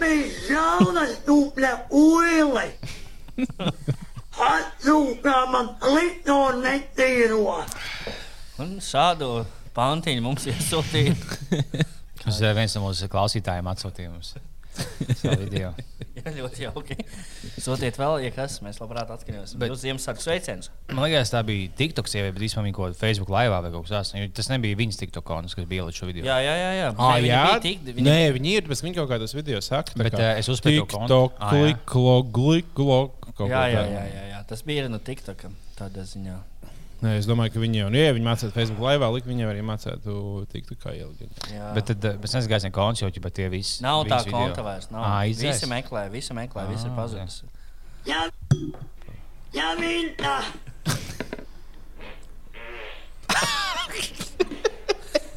Bija jaunas dubļa uili. Atsūkā man lito netīro. Un šādu pantiņu mums iesūtīja. Tas ir viens no mūsu klausītājiem atsūtīja mums savu video. Ļoti jauki. Sūtiet vēl, ja kas, mēs labprāt atskaņosim. Bet jūs Ziemassvētku sveicienus. Man liekas, tā bija TikTok sieviete, bet īstenībā viņa kaut kādā Facebook laivā vai kaut kas tāds. Tas nebija viņas TikTok konts, kas bija ielicis šo video. Jā, jā, jā. jā. Ah, Nē, jā, tik- viņa Nē, viņi ir, bet viņi kaut kādos video saka, Bet, eh, es uzspēju. TikTok, kliklo, gliklo. kaut Jā, jā, jā, jā, jā. Tas bija no TikTok. Tādā ziņā. Nē, es domāju, ka viņi jau, nu, ja viņi mācītu Facebook laivā, likt viņiem arī mācītu TikTok kā ielikt. Jā. Bet tad eh, mēs nezinām, konts jau bet tie visi. Nav tā video. konta vairs. Nav. Ā, izdzēs? visi meklē, visi meklē, visi ir pazudis. Ja, ja vinta.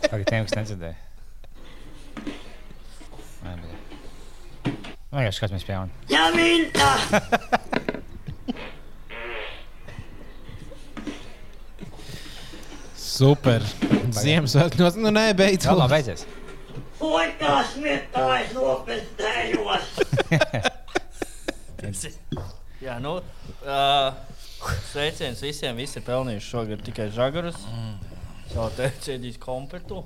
Tagad tiem, kas nedzirdēja. Nē, bet- Vienkārši skatāmies pie jauna. Ja vinta. Super. Ziemassvētku nos, nu nē, Jā, beidzot. labi, beidzies. Poikās mietājs nopestējos. Jā, nu. Uh, sveiciens visiem. Visi ir pelnījuši šogad tikai žagarus. Savu tērķēdīs kompetu.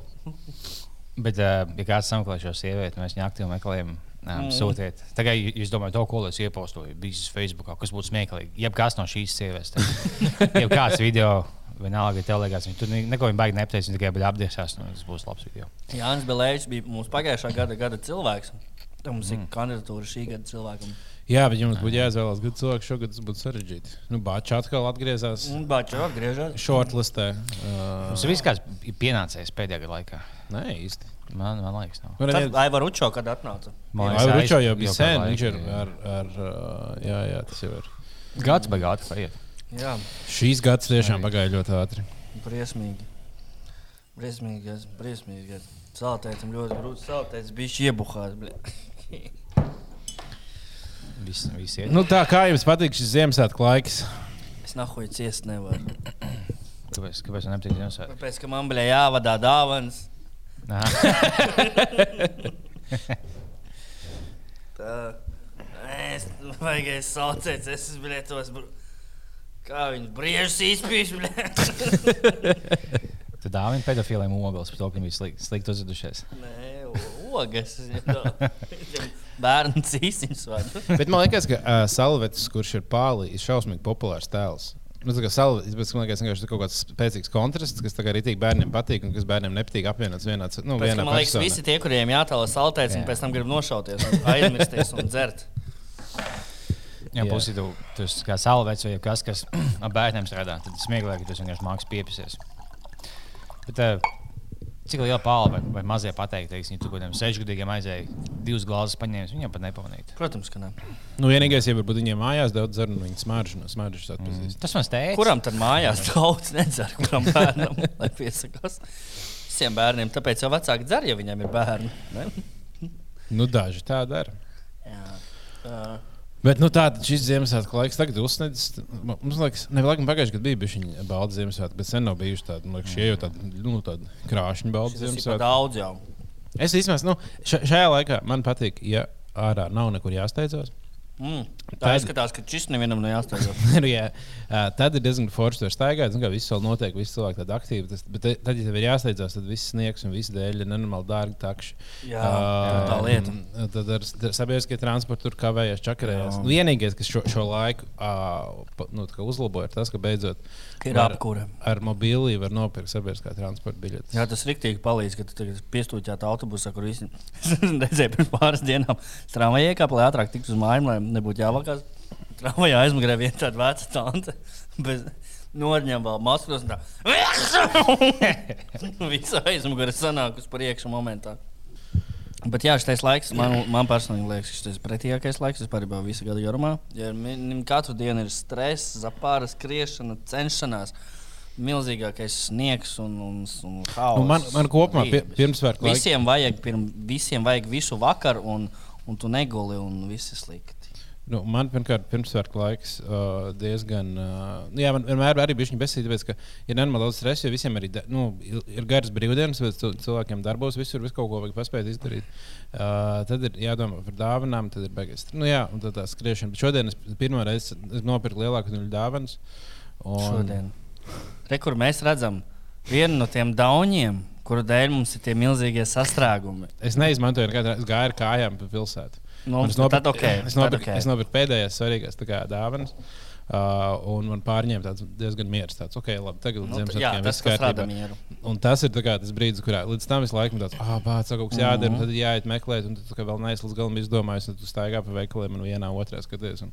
Bet, uh, ja kāds sameklē šo sievieti, mēs viņu aktīvi meklējam. Um, Mm. Sūtiet. Tagad jūs domājat, to, ko es iepostoju visas Facebook, kas būtu smieklīgi. Jebkas no šīs sievietes. Jebkāds video, vienalga, tev liekas, viņš tur ne- neko viņa baigi nepateiks, viņš tikai bija apdiesās. Nu, tas būs labs video. Jānis Belēčs bija mūsu pagājušā gada, gada cilvēks. Tam mums ir kandidatūra šī gada cilvēkam. Jā, bet jums būtu jāizvēlas gudrs cilvēks. Šogad būtu sarežģīti. Nu, Bāķis atkal atgriezās Bāķis atgriežas. shortlistē. Mums Uh, ir viss kāds pienācējis pēdējā gada laikā. nē, īsti. Man, man liekas, nav. Tad liekas, Aivar Učo, kad atnāca. Man liekas, Ručo aiz- jau bija sen. Viņš ir ar, ar, uh, jā, jā, tas jau ir. Gads beigās paiet. Jā, Šīs gads tiešām pagāja ļoti ātri. briesmīgi. Briesmīgi, gads, briesmīgi. gads. Saltētam ļoti grūti saltēts. Bija iebuhās. Viss, viss. Nu, tā kā jums patīk šis Ziemassvētku laiks? Es nahuju ciest nevaru. Kāpēc, kāpēc man nepatīk Ziemassvētku? Tāpēc, ka man bija jāvadā dāvāns. Nā. Tā. Es vajag saucēt, es esmu tos. Kā viņi briežus izpīš, Tu dāvini pedofiliem ogles par to, ka viņi bija slikti, slikti uzvedušies. Nē, ogas. Bērns īsiņš var. Bet man liekas, ka uh, Salvetis, kurš ir pāri, ir šausmīgi populārs tēls. Nu, tā kā Salvetis, bet man liekas, vienkārši kaut kāds spēcīgs kontrasts, kas tagad arī bērniem patīk un kas bērniem nepatīk apvienots vienā, nu, Pēc, vienā man liekas, personā. visi tie, kuriem jātālā saltēts, un Jā. pēc tam grib nošauties, un aizmirsties un dzert. Jā, pusi tu, tu kā salvēts vai kas, kas ar bērniem strādā. Tad smieklīgi, ka tu vienkārši mākslinieks piepisies. Bet, uh, cik liela pāri vai, vai mazie pateikt, teiksim, ja tu kaut kādiem sešgadīgiem aizēji divas glāzes paņēmis, viņam pat nepamanīt. Protams, ka ne. Nu, vienīgais, ja varbūt viņiem mājās daudz dzer, un viņi smaržo no smaržas atpazīst. Tas man steidz. Kuram tad mājās daudz nedzer, kuram bērnam, lai piesakās? Visiem bērniem, tāpēc jau vecāki dzer, ja viņiem ir bērni. Ne? Nu, daži tā dara. Jā. Uh, Bet nu, tā šis Ziemassvētku laiks tagad uzsnedzis. Mums liekas, ne laikam pagājušajā gadā bija bijuši baldi Ziemassvētki, bet sen nav bijuši tādi, liekas, šie jau tādi, nu, tādi krāšņi pa Ziemassvētki. daudz jau. Es īstenībā, nu, ša- šajā laikā man patīk, ja ārā nav nekur jāsteidzās. Mm. Tā Tad- izskatās, ka šis nevienam nejāstāsta. Nu, jā, ā, tad ir diezgan forši tur staigāt. Zin, kā, viss vēl notiek, visi cilvēki tādi aktīvi. Tas, bet tad, ja tev ir jāsteidzās, tad viss sniegs un viss dēļ ir nenormāli dārgi takši. Jā, jā, tā lieta. Tad ar sabiedriskie transporti tur kavējas, čakarējās. Jā. Nu, vienīgais, kas šo, šo laiku pa- nu, uzlaboja, ir tas, ka beidzot Ir apkūra. ar mobīlī var nopirkt sabiedriskā transporta biļetes. Jā, tas rīktīgi palīdz, ka tu piestūķēji autobusā, kur visi redzēja pirms pāris dienām. Tramvajā iekāpa, lai ātrāk tiktu uz mājām, lai nebūtu jāvakās. Tramvajā aizmugurē viena tāda veca tante. Bez... Norņem vēl maskos. un tā- Visa aizmugure sanāk uz priekšu momentā. Bet jā, šis laiks man, man personīgi liekas, ka šis ir pretīgākais laiks vispār jau visu gadu garumā. Ja katru dienu ir stress, zapāra skriešana, cenšanās. Milzīgākais sniegs un, un, un haoss. Nu, man, man kopumā pie, laikā. Visiem vajag, pirm, visiem vajag visu vakaru, un, un tu neguli, un viss ir slikti. Nu, man pirmkārt, pirmsvērka laiks uh, diezgan. Uh, nu, jā, man vienmēr bija besīga, tāpēc, ka ir nenormāli daudz stresa, jo visiem arī da- nu, ir garas brīvdienas, bet cil- cilvēkiem darbos visur vis kaut ko vajag paspēt izdarīt. Uh, tad ir jādomā par dāvanām, tad ir beigās. Nu, jā, un tad tā skriešana. Bet šodien es pirmo reizi nopirku lielāku daļu dāvanas. Un, Šodien. Re, kur mēs redzam vienu no tiem dauniem, kuru dēļ mums ir tie milzīgie sastrēgumi. Es neizmantoju es gāju ar kājām pa pilsētu. Nu, es nopirku, okay, nopirku, okay. es nopirku pēdējās svarīgās dāvanas. Uh, un man pārņēma tāds diezgan mieres. Tāds, okay, labi, tagad Nu, jā, tas, tas ir kā, tas brīdis, kurā līdz tam visu laiku tāds, ah, bācis, kaut kas jādara, Mhm. un tad jāiet meklēt, un tu vēl neesi līdz galam izdomājis, un tu staigā pa veikaliem un vienā otrā skaties. Un...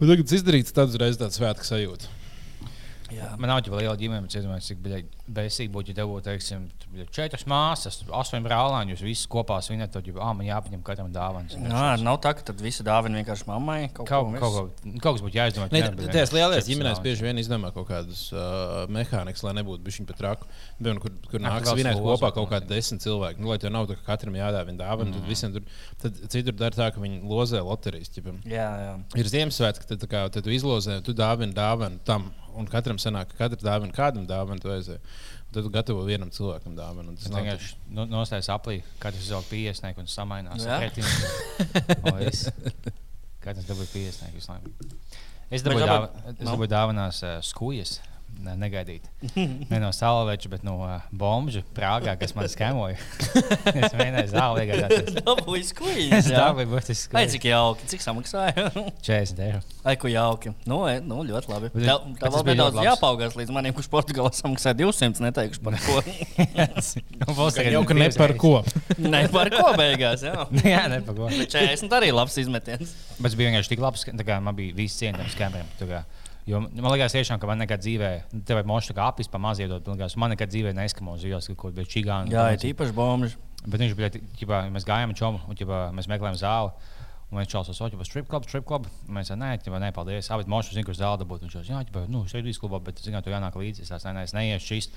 Bet tagad tas izdarīts, tad uzreiz tāds svētku sajūta. Jā. Man nav jau liela ģimene, bet es domāju, cik bēsīgi būtu, ja tev būtu, teiksim, četras māsas, astoņi brālēni, jūs visi kopā svinat, tad jau, ah, man jāpaņem katram dāvāns. Nā, nav tā, ka tad visi dāvina vienkārši mammai. Kaut, Kaut, ko kaut, kaut, kaut kas būtu jāizdomā. Ne, Tajās lielajās četras ģimenēs bieži vien izdomā kaut kādus uh, mehānismus, lai nebūtu bijuši par traku. Piemēram, kur, kur kaut svinēt kopā kaut kādi desmit cilvēki. Nu, lai tev nav tā, ka katram jādāvina dāvana, tad visiem tur, tad citur dara tā, ka viņi lozē loterijas. Jā, jā. Ir Ziemassvētki, tad, tā kā, tad tu izlozē, tu dāvini dāvanu tam, un katram sanāk, ka katra dāvana kādam dāvanu tu aizēji. Tad tu gatavo vienam cilvēkam dāvanu. un tas Tas vienkārši nu, nostājas aplī, katrs jau piesniegs un samainās. Jā. Katrs Katrs dabūja piesniegs visu laiku. Es dabūju, dāvanās uh, skūjas. Ne, negaidīt. Ne no Salveča, bet no uh, Bombža, Prāgā, kas man skamoja. es mēģināju zāli iegādāties. Dabūj skuīzi. Es dabūju burtiski Ai, skūjas. cik jauki, cik samaksāja? 40 eiro. Ai, ko jauki. Nu, e, nu ļoti labi. Bet Tev, tas tev vēl bija labs. jāpaugās līdz manim, kurš Portugālē samaksāja 200, neteikšu par ko. Nu, būs tagad jau ka ne par ko. ne par ko beigās, jā. Jā, ne par ko. Bet 40 arī labs izmetiens. Bet es biju vienkārši tik labs, ka tā kā man bija viss cienījams kamerām. Jo man liekas, tiešām, ka man nekad dzīvē, nu, tev ir mošs, kā aplis pa maz iedot. man liekas, Man nekad dzīvē neskamos zivs, kaut ko bija čigāni. Jā, ir īpaši bombži. Bet viņš bija, ģipā, mēs gājām čomu, un ģipā, mēs meklējām zāli. Un viņš čels uz oķu, strip club, strip club. Un Mēs teicām, nē, ģipā, nē, paldies. Abi mošs zina, kurš zāli dabūt. Viņš teica, jā, ģipā, nu, šeit bija klubā, bet, zināt, tu jānāk līdzi. Es teicu, nē, nē, es neiešu šīs.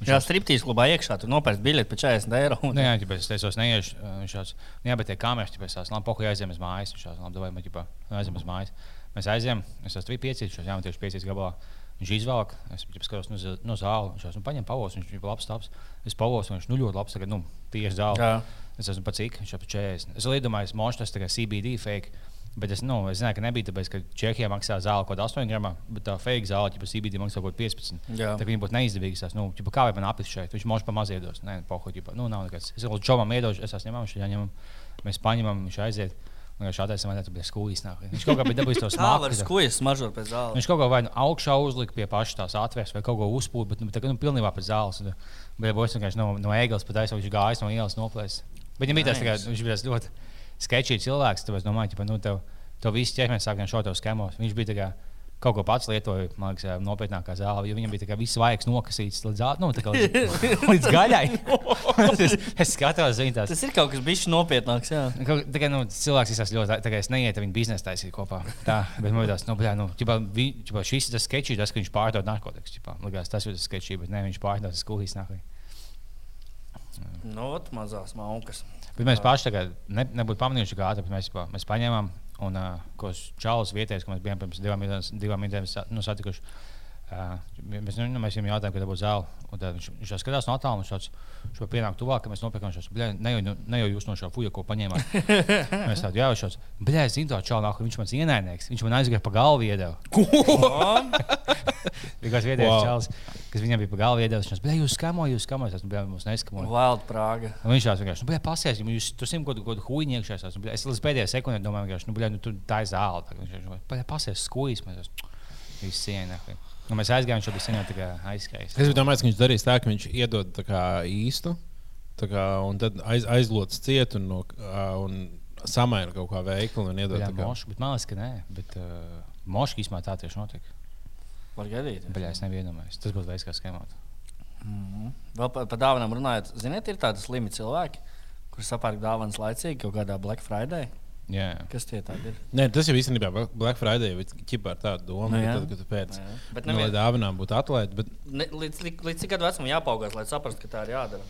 Viņš Jā, striptīs klubā iekšā, tur nopērts biļeti par 40 eiro. Nu, jā, ģipā, es teicu, neiešu. Viņš teica, jā, bet tie kameras, es teicu, labi, pohu aizjām uz mājas. Viņš teica, labi, vai, ģipā, aizjām uz mājas. Mēs aizjām, es esmu piecīs, man tieši piecīs gabalā. Viņš izvelk, es skatos no, no zāles. Viņš nu, paņem pavos, viņš ir labs taps. Es pavos, viņš nu ļoti labs, tagad, nu, tieši zāle. Jā. Es esmu pats cik, viņš ir 40. Es iedomājos, ka tas ir CBD fake. Bet es, nu, es zināju, ka nebija tāpēc, ka Čehijā maksā zāle kaut kāda 8 gramu, bet tā fake zāle, ja CBD maksā kaut ko 15. Jā. Tā kā viņi būtu neizdevīgi. Es, nu, ķipa, kā vai man aplis šeit, viņš mūžā pamaz iedos. Nē, pohu, ķipa, nu, nav nekas. Es jau čomam iedošu, es esmu ņemam, viņš jāņem. Mēs paņemam, viņš aiziet. Un viņš šādais man te bija skūjis. nāk. Viņš kaut kā bija dabūjis to smagu. skujas smaržot pēc zāles. Viņš kaut ko vai nu augšā uzlika pie pašas tās atvērs, vai kaut ko uzpūta, bet nu, tā kā nu, pilnībā pēc zāles. Un, Bet būs vienkārši no, no ēglas pat aizsākt, viņš gājis no ielas noplēs. Bet viņam bija tas, ka viņš bija ļoti sketčīgs cilvēks. Tāpēc, domāju, ka nu, tev, tev viss ķermenis sāk šo tev skemos. Viņš bija tā kā, kaut ko pats lietoja, man liekas, nopietnākā zāle. jo Viņam bija viss vaigs nokasīts līdz, nu, līdz, līdz gaļai. es, es skatos, viņa tās. Tas ir kaut kas bijis nopietnāks. Jā. Kaut, tā kā, nu, cilvēks izsaka ļoti, tā kā es neietu viņa biznesa taisīt kopā. Tā, bet man liekas, nu, bļā, nu, ķipā, vi, ķipā, šis ir tas sketčs, tas, ka viņš pārdod narkotikas. ķipā. Likās, tas ir tas sketčs, bet ne, viņš pārdod skulīs nākamajā. Nu, ot, mazās maukas. Bet mēs paši ne, nebūtu pamanījuši, kā ātri mēs, mēs paņēmām un uh, ko čālus vietējais, ko mēs bijām pirms divām sa- nu, satikuši. Uh, mēs, nu, mēs viņam jautājām, kad būs zāle. Un tad Viņš, viņš jau skatās no attāluma, viņš jau pienāk tuvāk, ka mēs nopirkām šo. Ne, jau- ne jau jūs no šo fuja, ko paņēmāt. mēs tādu jau šos. Bļā, es zinu, to čālu, viņš man ienaidnieks. Viņš man aizgāja pa galvu iedeva. Vienkārši vietējais Wow. wow. čāls, kas viņam bija pa galvu iedeva. Viņš teica, jūs skamojat, jūs skamojat, tas bija mums neskamojat. Wild Praga. Un viņš tās vienkārši, nu, bija pasies, ja jūs tur simt kaut kādu huīņu iekšā. Es, es līdz pēdējai sekundē domāju, vienkārši, nu, bļā, nu, tu tā ir zāle. Bļā, pasies, skūjis, mēs esam visi cieni. Un mēs aizgājām, viņš jau bija sen jau tā kā aizskrējis. Es domāju, ka viņš darīs tā, ka viņš iedod tā kā īstu, tā kā, un tad aiz, aizlots ciet un, no, un samaina kaut kā veiklu un iedod. Kā- mošu, bet man liekas, ka nē. Bet uh, mošu īstenībā tā tieši notika. Var gadīt. Bļā, es nebiju iedomājies. Tas būtu veids, kā skemot. Mhm. Vēl par pa dāvanām runājot, ziniet, ir tādi slimi cilvēki, kuriem sapērk dāvanas laicīgi kaut kādā Black Friday. Jā. Kas tie tādi ir? Nē, tas jau īstenībā Black Friday ir ķipā ar tādu domu, Nu, tad, kad tu pēc nu, lai nevien, dāvinām būtu atlaide. Bet... ne, līdz, līdz, līdz cik gadu vecumam jāpaugās, lai saprastu, ka tā ir jādara.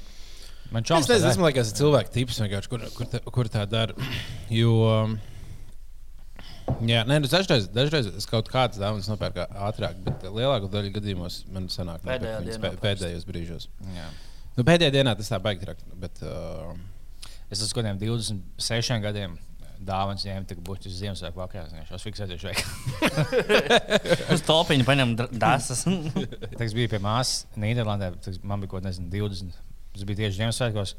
Man Es čoms nezinu, tas man liekas, ir cilvēku tips, vienkārši, kur, kur, tā, kur tā dara. Jo, Jā, nē, nu, dažreiz, dažreiz es kaut kādas dāvanas nopērku ātrāk, bet lielākā daļa gadījumos man sanāk Pēdējā dienā pē- pēdējos brīžos. Jā. Nu, pēdējā dienā tas tā. Bet, uh, Es esmu kaut kādiem 26 gadiem. Dāvāns ņēma tik būtu uz Ziemassvētku vakarā. Es fiksēju šeit. Uz topiņa paņem dāsas. Tas bija pie māsas Nīderlandē. Tas man bija kaut kas, nezinu, 20. Tas bija tieši Ziemassvētkos.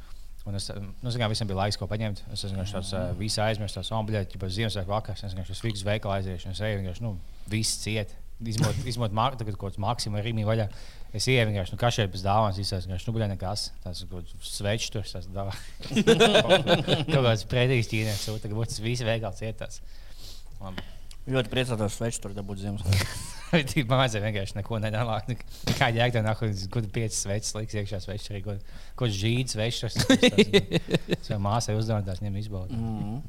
Un es nu, zinu, visam bija laiks, ko paņemt. Es vienkārši tāds uh, visu aizmirsu, tās ombļēti, ja Ziemassvētku vakars. Es vienkārši fiksēju veikalā aiziešu. un Es eju vienkārši, nu, viss ciet. Izmot, izmot māk, tagad kaut kāds maksimums rīmī vaļā. Es ieju vienkārši, nu, kā šeit bez dāvāns izsēs, vienkārši, nu, buļā nekas. Tas ir kaut kāds svečs tur, tas dāvā. kaut kāds pretīgs ķīnietis, un tagad tas viss veikals cietās. Labi. Ļoti priecātos sveču tur dabūt Ziemassvētku. Tik vajadzēja vienkārši neko nedarīt. Kā jēga tam nāk, kur pieci sveces liks iekšā svečs, arī kaut ko žīdus svečs. Savai māsai uzdevuma tās ņem izbaudīt. Mm.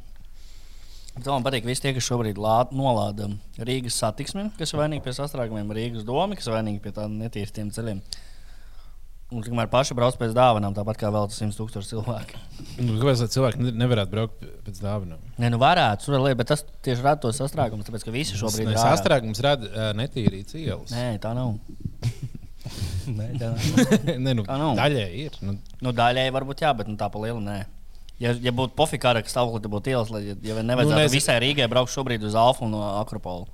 Bet Man patīk, visi tie, kas šobrīd lā, nolāda Rīgas satiksmi, kas ir vainīgi pie sastrēgumiem, Rīgas domu, kas ir vainīgi pie tādiem netīriem ceļiem. Un tikmēr paši brauc pēc dāvanām, tāpat kā vēl 100 tūkstoši cilvēku. nu, kāpēc cilvēki ne- nevarētu braukt pēc dāvanām? Nē, nu varētu, tur bet tas tieši rada tos sastrēgumus, tāpēc ka visi šobrīd ir sastrēgums rada uh, netīrītas ielas. Nē, tā nav. Nē, tā Nē, nu, Tā nav. daļai ir. Nu, Nu, daļēji varbūt jā, bet nu, tā pa lielu nē. Ja, ja būtu pofika kā stāvoklis, tad būtu ielas, lai ja, ja nevajadzētu Nu, nu, nezinu. visai Rīgai braukt šobrīd uz Alfa un no Akropolu.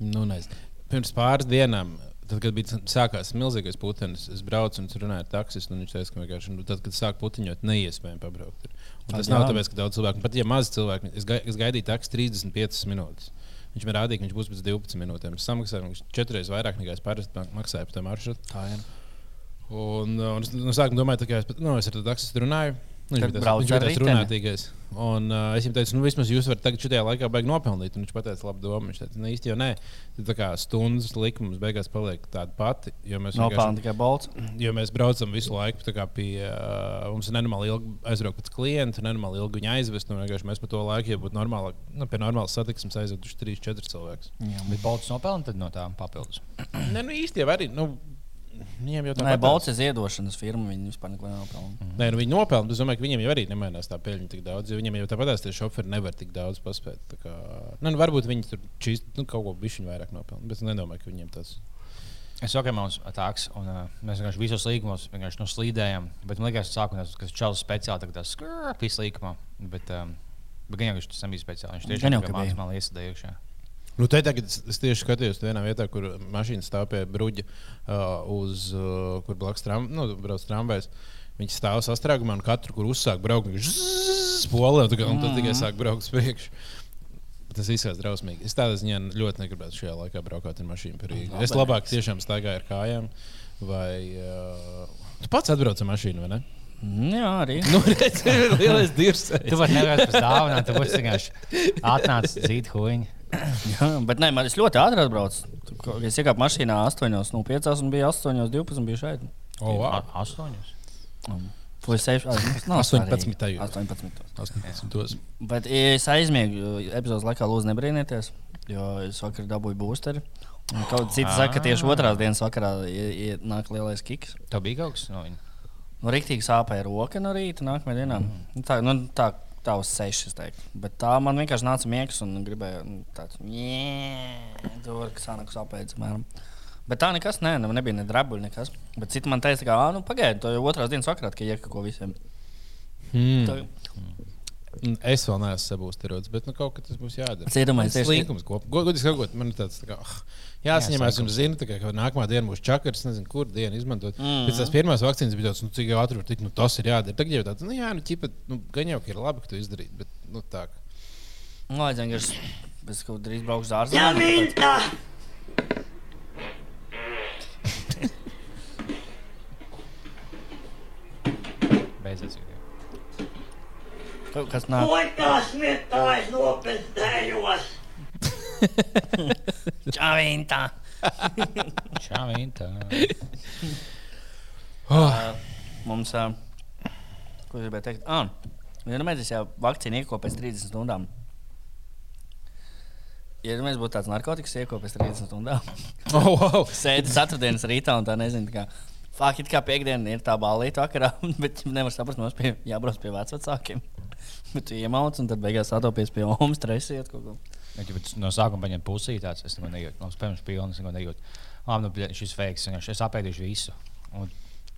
nu, nezinu. Pirms pāris dienām, tad, kad bija sākās milzīgais putenis, es braucu un runāju ar taksistu. un Viņš teica, ka vienkārši nu, tad, kad sāk puteņot, neiespējami pabraukt. Un tas Jā. nav tāpēc, ka daudz cilvēku, pat ja maz cilvēku, es, gai, es gaidīju taksistu 35 minūtes. Viņš man rādīja, ka viņš būs pēc 12 minūtēm. Es samaksāju viņš četras reizes vairāk nekā es parasti mak- maksāju par to maršrutu. Tā ir. Un, uh, un es no sākuma domāju, ka es, nu, es ar to taksistu runāju. Nu, Viņš bija tas- viņš bija tas runātīgais. Un, uh, es viņam teicu, nu, vismaz jūs varat tagad šajā laikā baigi nopelnīt. Un viņš teica, labi, doma. Viņš teica, ne īsti jau nē. Tad tā kā stundas likums beigās paliek tāda pati. Jo mēs, Nopelnīt tikai bolts. jo mēs braucam visu laiku pie uh, mums, ir nenormāli ilgi aizbraukt pēc klienta, nenormāli ilgi viņu aizvest. Un mēs par to laiku, ja būtu normāli, nu, pie normālas satiksmes aizveduši 3-4 cilvēkus. Bet Balts nopelna tad no tām papildus. Nē, nu īsti jau arī. Nu, Viņiem jau tā Nē, patās. bolts ir ziedošanas firma. Viņi vispār neko nenopelna. Nē, nu viņi nopelna. bet Es domāju, ka viņiem jau arī nemainās tā peļņa tik daudz. Viņiem jau tāpat tie šoferi nevar tik daudz paspēt. Kā, nu, nu, varbūt viņi tur čīs, nu, kaut ko bišķiņu vairāk nopelna. Bet es nedomāju, ka viņiem tas Es saku, mums ir tāds, un uh, mēs vienkārši visos līgumos vienkārši nu, slīdējām. Bet man liekas, sākumā tas čels speciāli tagad tas skrūpjas līkumā. Bet, um, bet gan jau viņš tas nebija speciāli. Viņš tiešām ka bija. maksimāli iesaistīja iekšā. Nu, te tagad es, tieši skatījos vienā vietā, kur mašīna stāv pie bruģa, uh, uz, uh, kur blakus tram, nu, brauc tramvajs. Viņi stāv sastrēgumā un katru, kur uzsāk braukt, viņš spolē, un, un tad tikai sāk braukt uz priekšu. Tas izskatās drausmīgi. Es tādā ziņā ļoti negribētu šajā laikā braukt ar mašīnu par Rīgu. Es labāk tiešām staigāju ar kājām. Vai uh, tu pats atbrauc ar mašīnu, vai ne? Mm, Jā, arī. Nu, redz, ir lielais dirs. Tu vari nevarēt pēc dāvanām, tu būsi vienkārši atnācis dzīt huīņu. Jā, bet nē, man es ļoti ātri ko- Es iekāpu mašīnā 8, no 5 un bija 8, 12 bija šeit. Oh, wow. A- Astoņus. Vai 6, nav 18 tajos. 18. 18. Bet es aizmiegu epizodes laikā, lūdzu, nebrīnieties, jo es vakar dabūju boosteri. Un Kaut citi saka, ka tieši otrās dienas vakarā nāk lielais kiks. Tev bija kaut kas no viņa. Nu, Rīktīgi sāpēja roka no rīta, nākamajā dienā. Nu, Tā, nu, tā, uz sešas, es teiktu. Bet tā man vienkārši nāca miegs un gribēja tāds - tur, kas sāpēt. Mēram. Bet tā nekas, nē, ne, nebija ne drabuļi, nekas. Bet citi man teica, ka, nu, pagaidi, to jau otrās dienas vakarā, ka iekako visiem. Hmm. Tā- Es vēl neesmu sabūstīrots, bet nu, kaut kas tas būs jādara. Cietumais Tas tieši- līkums kopā. Godīgi sakot, man ir tāds, tā kā, ah, jāsaņemās un zinu, tā ka nākamā diena būs čakars, nezinu, kur dienu izmantot. Mm -hmm. Pēc tās pirmās vakcīnas bija tāds, nu, cik ātri var tikt, nu, tas ir jādara. Tagad jau tāds, nu, jā, nu, ķipa, nu, gan jau, ir labi, ka tu izdarīji, bet, nu, tā. Nu, lai vienkārši es kaut drīz braukšu. Ja tāpēc- minta! Beidzot. Kaut kas nāk. Poikas miettais nopietnējos! Čavīntā! Šā vien tā. Mums, uh, ko es gribēju teikt? Ah, vienmēr ja vakcīna ieko pēc 30 stundām. Ja mēs būtu tāds narkotikas ieko pēc 30 stundām, Oh, wow. sēdi ceturtdienas rītā un tā nezinu, kā. Fakti, kā piekdiena ir tā balīta vakarā, bet nevar saprast, mums pie, jābrauc pie vecākiem. Bet tu iemauc un tad beigās attopies pie omas, stresiet kaut ko. Ja, ja no sākuma paņem pusī, tāds es neko nejūtu. No spēļas pilnas, neko nejūtu. Labi, nu, šis vienkārši es apēdīšu visu. Un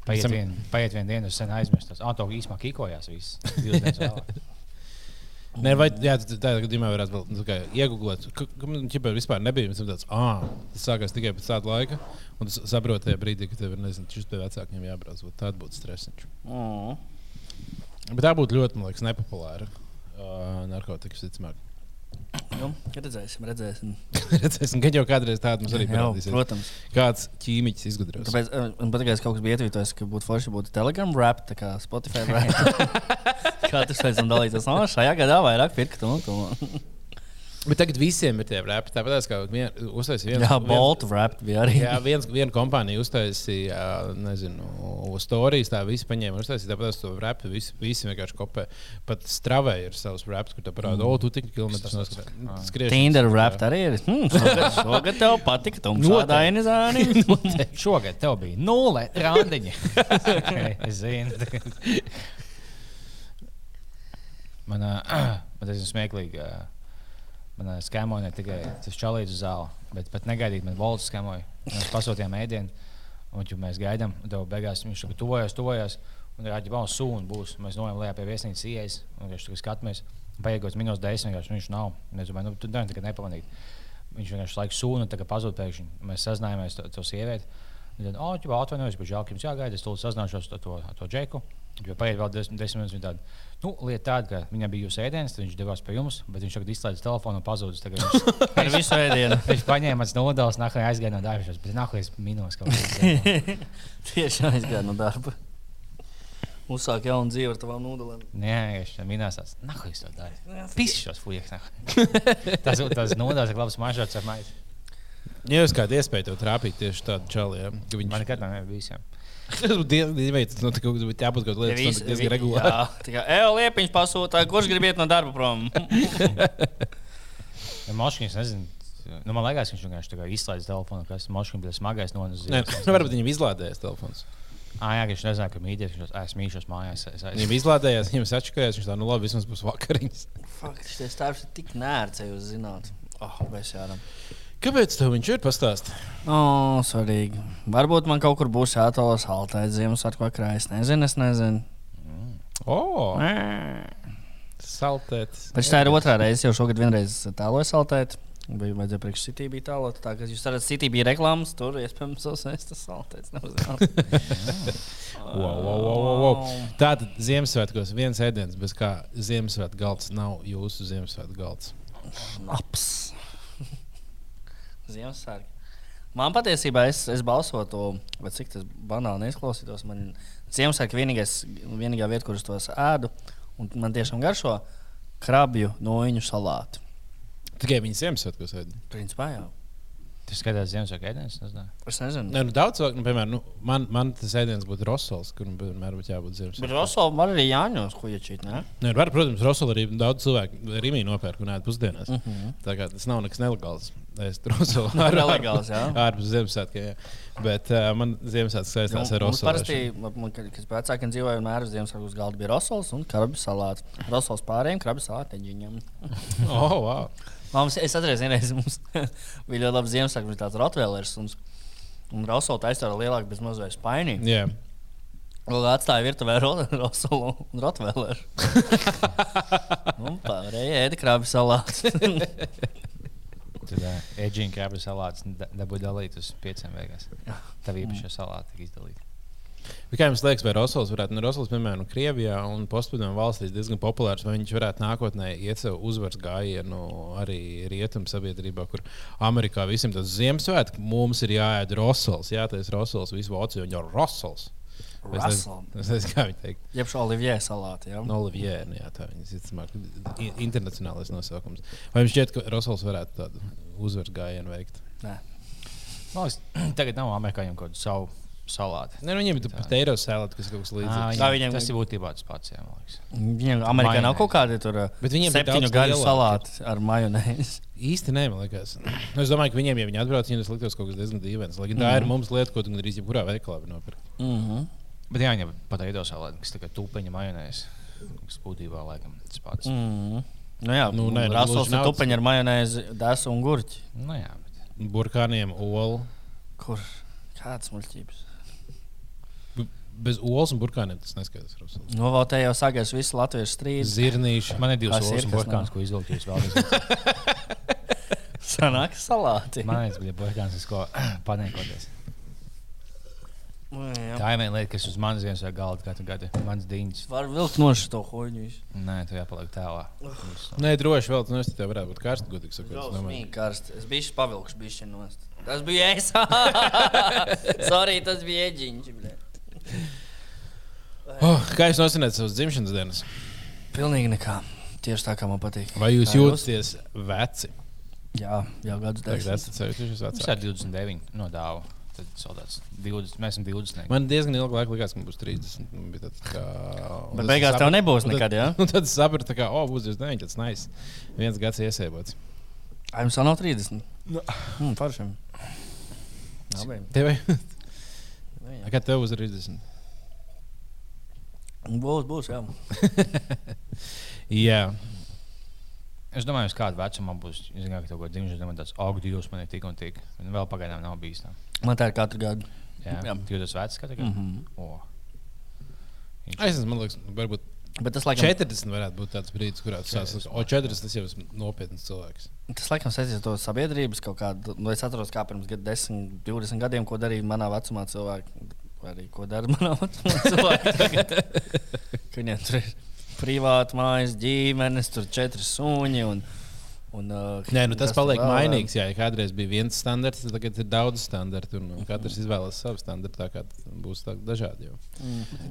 Paiet Esam- vien, paiet vien dienu, es sen aizmirsu. Ah, to īsumā kikojās viss. Nē, vai jā, tā- tādā gadījumā varētu vēl nu, iegūt, ka man ķipa vispār nebija. Tas tāds, ah, tas sākās tikai pēc tāda laika. Un tu saproti tajā brīdī, ka tev ir, nezinu, šis pie vecākiem jābrauc. Tāda būtu stresiņš. Mm. Bet tā būtu ļoti, man liekas, nepopulāra uh, narkotika, visticamāk. Nu, redzēsim, redzēsim. Redzēsim, ka jau kādreiz tāda mums arī parādīsies. protams. Kāds ķīmiķis izgudros. Tāpēc eh, man patīk, ka kaut kas bija ietvītojis, ka būtu forši būt Telegram rap, tā kā Spotify rap. kā tas pēc tam dalītos? No, šajā gadā vairāk pirkt un to. Bet tagad visiem ir tie rapi. Tāpat kā vien, uztaisīja viens. Jā, viens- Bolt rap bija arī. Jā, viens, viena kompānija uztaisīja, nezinu, stāstījis, tā visi paņēma, uztaisīja tāpat to rapu. Visi, visi vienkārši kopē. Pat stravē ir savs raps, kur tā parāda, mm. o, tu tik kilometrus noskatās. Tinder rap arī ir. Hmm, šogad, šogad tev patika, tu mums tāda ainizāni. Šogad tev bija nulle randiņa. okay, es zinu. Man, uh, man tas ir smieklīgi. Uh, man skēmoja ne tikai tas čalīts uz zāli, bet pat negaidīt, man valsts skēmoja. Mēs pasūtījām ēdienu, un jau mēs gaidām, un tev beigās viņš tur tuvojas, tuvojas. Un ir arī vēl sūna būs. Mēs nojām lejā pie viesnīcas ielas, un viņš tur skatāmies. Paiet minūtes desmit, vienkārši viņš nav. Mēs domājam, nu, tu nevari tikai nepamanīt. Viņš vienkārši laiku sūna, kā pazūd pēkšņi. Mēs sazinājāmies to, to sievieti. Viņa teica, oh, atvainojos, bet žēl, ka jums jāgaida. Es tulīt sazināšos ar to, ar to džeku. Jo paiet vēl desmit, desmit minūtes. viņa Tāda, nu, lieta tāda, ka viņam bija jūsu ēdienas, viņš devās pie jums, bet viņš tagad izslēdz telefonu un pazudis. Tagad Viņš, Ar visu ēdienu. viņš paņēma mans nodevs, nākamā aizgāja no darba. Bet nākamā minūtes kaut kas. Tieši aizgāja no darba. Uzsāk jaunu dzīvi ar tavām nūdelēm. Nē, viņš minēs tās. Nākamā to dara. Pisi šos fujaks. Tas, tas nodevs ir labs mažots ar maizi. Ja jūs kādā iespēja tev trāpīt tieši tādu čalu, ja, ka viņš Man nekad nav bijis. jā. Tas būtu diezgan tas būtu jābūt kaut kādai lietai, kas diezgan regulāri. Jā, tā kā Eo liepiņš pasūta, kurš grib iet no darba prom? Ja Moškins, nezinu. Nu, man liekas, viņš vienkārši izslēdz telefonu, kas Moškins bija smagais. Nē, nu, varbūt viņam izlādējās telefons. Ah, jā, viņš nezināja, ka mīļš, viņš es mīļos mājās. Es, es, Viņam izlādējās, viņam sačakājās, viņš tā, nu labi, vismaz būs vakariņas. Fakt, šis stāvs ir tik nērts, ja jūs zināt. Oh, mēs jāram. Kāpēc tev viņš ir pastāstīt? O, svarīgi. Varbūt man kaut kur būs jātalas haltēt Ziemassvētku vakarā. Es nezinu, es nezinu. O, saltēts. Bet tā ir otrā reize, jau šogad vienreiz tāloju saltēt. Bija vajadzēja priekš City bija tālot. Tā kā jūs redzat, City bija reklāmas, tur iespējams sasniegts tas saltēts. Wow, wow, wow, wow, wow. Tātad Ziemassvētkos viens ēdiens, bez kā Ziemassvētku galds nav jūsu Ziemassvētku galds. Laps. Ziemassvētku. Man patiesībā es, es balsotu, bet cik tas banāli neizklausītos. Man Ziemassvētku vienīgais, vienīgā vieta, kur es tos ēdu, un man tiešām garšo krabju noiņu salātu. Tikai viņi Ziemassvētkos ēd. Principā jau. Tas skatās Ziemassvētku ēdienas. es nezinu. Es nezinu. Nē, nu, daudz cilvēku, nu, piemēram, nu, man, man tas ēdiens būtu rosols, kuram vienmēr būtu jābūt Bet Ziemassvētku. Rosola var arī Jāņos, ko iečīt, ne? Nē, var, protams, rosols arī daudz cilvēku Rīgā nopērk un ēd pusdienās. Mhm. Uh -huh. Tā kā tas nav nekas nelegāls. Es tur rosolu Nelegāls, jā. ārpus Ziemassvētkiem. jā. Bet uh, man Ziemassvētku saistās ar Mums rosolu. parasti, man, kad vecākiem dzīvoja, vienmēr uz Ziemassvētku galda bija rosols un krabju salāts. Rosols pārējiem, krabju salātiņiem. Oh, wow. Mums, es atceros, vienreiz mums bija ļoti labi Ziemassvētku, bija tāds rotvēlers. Un, un taisīja ar lielāku bez mazliet spaini. Yeah. Vēl atstāja virtuvē ro- rosolu un rotvēleru. un pārējie ēda krabju salātu. Tad Edžina krāpjas salāts da- dabūja dalīt uz pieciem beigās. Tā bija īpaša salāta, tika izdalīta. Bet Kā jums liekas, vai Rosols varētu, nu, Rosols, piemēram, nu, Krievijā un postpadomu valstīs diezgan populārs, vai viņš varētu nākotnē iet sev uzvaras gājienu arī rietumu sabiedrībā, kur Amerikā visiem tas Ziemassvētku mums ir jāēd Rosols, jātais Rosols, visu vācu, jau Rosols. Es nezinu, kā viņi teikt. Jeb šo Olivier salātu. Ja? No Olivier, nu, jā, tā viņas ir internacionālais nosaukums. Vai jums šķiet, ka Rosols varētu tādu uzvaras gājienu veikt? Nē. Man liekas, tagad nav amerikāņiem kaut kādu savu salātu. Nē, nu, viņiem ir pat eiro sēlēt, kas ir kaut kas līdzīgs. Tā viņam, viņam- tas ir būtībā tas pats. Jā. Viņiem Amerikā nav kaut kādi tur Bet viņiem ir septiņu lielāki. salāti ar majonēzi. Īsti nē, man liekas. Nu, Es domāju, ka viņiem, ja viņi atbrauc, viņiem tas liktos kaut kas diezgan dīvains. Lai gan tā ir mums lieta, ko tu gandrīz jebkurā veikalā var nopirkt. Mm -hmm. Bet jā, viņam pat eido salāti, kas kā tūpeņa majonēs. Kas būtībā laikam tas pats. Mm -hmm. Nu, jā, Nu, nē, nu, gluži ir tupeņi ar majonēzi, desu un gurķi. Nu, jā, bet Burkāniem olu. Kur? Kādas muļķības? Bez olas un burkāniem tas neskaidrs. Nu, vēl te jau sākās viss Latvijas strīds. Zirnīši. man ir divas Kas ir, solis kas burkāns, ko izvilkt. Jūs vēlaties. Sanāk salāti. Man liekas, bija burkāns, uz ko paniekoties. Nu. Tā ir viena lieta, kas uz manas dienas galda katru gadu. Mans dīņas. Var vilkt no šo hoņu. visu. Nē, tu jāpaliek tālā. Viss. Nē, droši vēl tas tev varētu būt karsts, godīgi sakot. domāju. Smīgi karsts. Es biju pavilkts, bija nost. Tas bija es. Sorry, tas bija ēģiņš. Oh, kā jūs nosināt savas dzimšanas dienas? Pilnīgi nekā. Tieši tā, kā man patīk. Vai jūs Kā jūtaties veci? Jā, jau gadus desmit. vecāki. ir 29 no dāvā. Tad soldāts 20. Mēs esam 20. Man diezgan ilgi laika likās, ka man būs 30. Man bija tāds, kā... Bet beigās tev sapratu- nebūs tad- nekad, jā? Tad es sapratu, ka, oh, būs 29, tas nice. Viens gads iesēbots. Ai, jums vēl nav 30. Mm, Paršiem. Labi. Tev, kā tev būs 30? Būs, būs, jā. Jā. Es domāju, uz kādu vecumu man būs. Es zinu, ka tev kaut kāda dzimšanas diena tāds, ak, Dievs, man ir tik un tik. Un vēl pagaidām nav bijis tā. Man tā ir katru gadu. Jā, Jā. tu jūties vecs katru gadu. Mhm. O. Es esmu, man liekas, varbūt Bet tas, laikam, 40 varētu būt tāds brīdis, kurā tu sāc. O 40 tas jau ir nopietns cilvēks. tas laikam saistīts ar to sabiedrības kaut kādu. Nu, es atceros, kā pirms gad 10, 20 gadiem, ko darīja manā vecumā cilvēki. Vai arī ko dara manā. Ka Viņiem tur ir privāti mājas, ģimenes, tur četri suņi. Un, un, uh, Nē, nu tas paliek vēl? mainīgs. Jā, ja kādreiz bija viens standarts, tad tagad ir daudz standartu. Un, un katrs izvēlas savu standartu. Tā kā būs tā dažādi. Jau.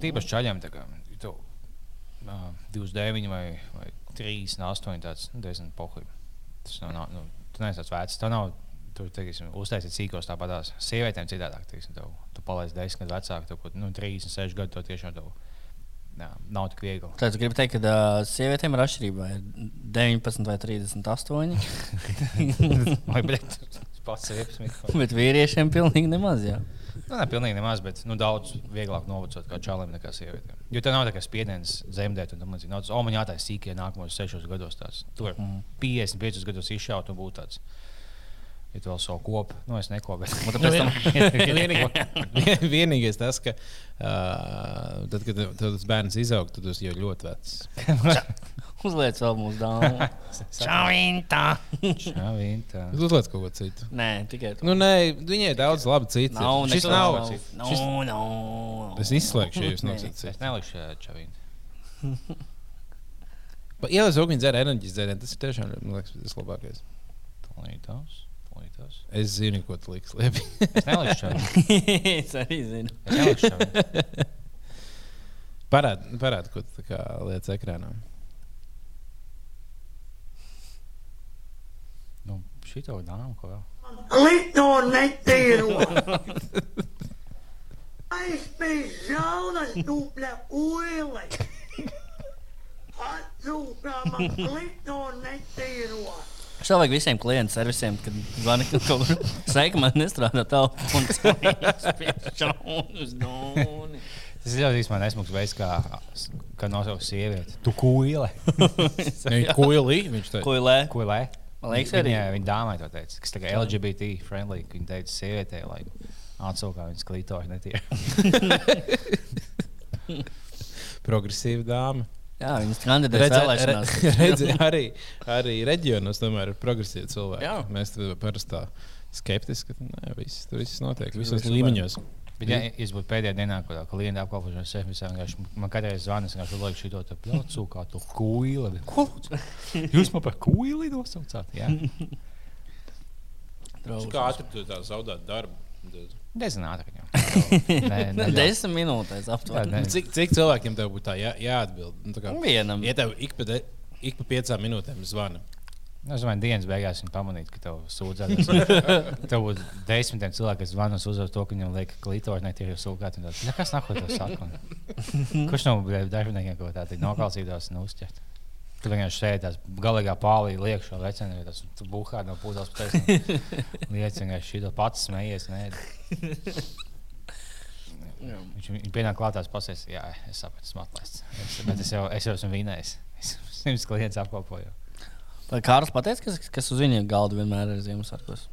Tīpaši čaļiem, tā kā tu, uh, 29 vai, vai 38, tāds nu, diezgan pohli. Tas nav, nav nu, tu neesi tāds vecs. Tev nav, tu, teiksim, uztaisīt sīkos tāpatās. Sievietēm citādāk, teiksim, tev, tu palaist 10 gadu vecāku, tev, kaut, nu, 36 gadu, tev tiešām tev, jā, nav tik viegli. Tad tu gribi teikt, ka uh, sievietēm ir atšķirība. vai ir 19 vai 38, Vai, bet, pats ir iepsmīgs. bet vīriešiem pilnīgi nemaz. Jā. Nu, ne pilnīgi nemaz, bet nu, daudz vieglāk novacot kā čalim nekā sievietēm. Jo tā nav tā kā spiediens zemdēt, un tam līdzīgi. Nav o, man jātaisa sīkie nākamos sešos gados. Tāds. Tur Mhm. 55 gados izšaut un būt tāds. Ja tu vēl savu kopu, nu es neko, bet tāpēc tam Vienīgais, vienīgais tas, ka uh, tad, kad tas bērns izaug, tad tas jau ir ļoti vecs. uzliec vēl mūsu dāmu. Čau, Inta! Jā, viņa tā. Jūs uzliek kaut ko citu. Nē, tikai tu. Nu, nē, viņai ir daudz labi citu. Nav, šis nav. nav. Šis- No, no. Es izslēgšu, ja jūs Nē. nosacāt Es citu. nelikšu čavīnu. Ielaiž uguni dzērienu, enerģijas dzērienu. Tas ir tiešām, man liekas, tas labākais. Tūlītās, tūlītās. Es zinu, ko tu liksi liepi. Es nelikšu čavīnu. es arī zinu. Es nelikšu čavīnu. Parādi, parād, ko tu lietas ekrānā. Nu, šito dāmu, ko vēl? Klito netīro. Aizpēc žaunas dupļa uile. Atsūkā man klito netīro. Šā vajag visiem klientu servisiem, kad zvani kaut kur. Sveiki, man nestrādā telefons. Tas ir ļoti īstenībā nesmugs veids, kā, kā nosaukt sievieti. Tu kūle. Viņa koilī, viņš teica. Ko ir lē? Kūle. Man liekas, arī. Viņa, viņa dāmai to teica, kas kā LGBT friendly, viņa teica sievietei, lai atsūkā viņas klītoši netīra. Progresīva dāma. Jā, viņas kandidēs Redzi, vēlēšanās. re- redzi, arī, arī reģionos tomēr ir progresīvi cilvēki. Jā. Mēs tur parasti tā skeptiski, ka nē, viss, tur viss notiek visos līmeņos. Bet, ja es būtu pēdējā dienā, kad klienta apkalpošanas servisā, vienkārši man katru reizi zvanīs, ka viņš liek šo te plācu, kā to kūli. Ko? Jūs man par kūli nosaucāt? Jā, Kā ātri tu tā zaudēt darbu? Desmit minūtēs aptuveni. Cik, cik cilvēkiem tev būtu jā, jāatbild? Nu, tā kā, Vienam. ja tev ik pa, de, ik pa piecām minūtēm zvana. Nu, Es domāju, dienas beigās viņi pamanīja, ka tev sūdzas. tev būs desmitiem cilvēku, kas zvanīs uz to, ka viņam liek klītoši netīri sūkāt. un tāds, "Ne, Kas nāk, ko tas saka? Kurš no darbiniekiem kaut kā tādu noklausītās un uzķert? Tu vienkārši sēdi tās galīgā pālī, liek šo vecenu, tas buhā no pūzās pēc. Lietas vienkārši šī pats smējies. Viņš viņ pienāk klātās pasēs, jā, es sapratu, esmu atlaists. Es, bet es jau, es jau esmu vinējis. Es simts klientus apkopoju. Vai Kārlis pateica, kas, kas uz viņa galda vienmēr ir Ziemassvētkos?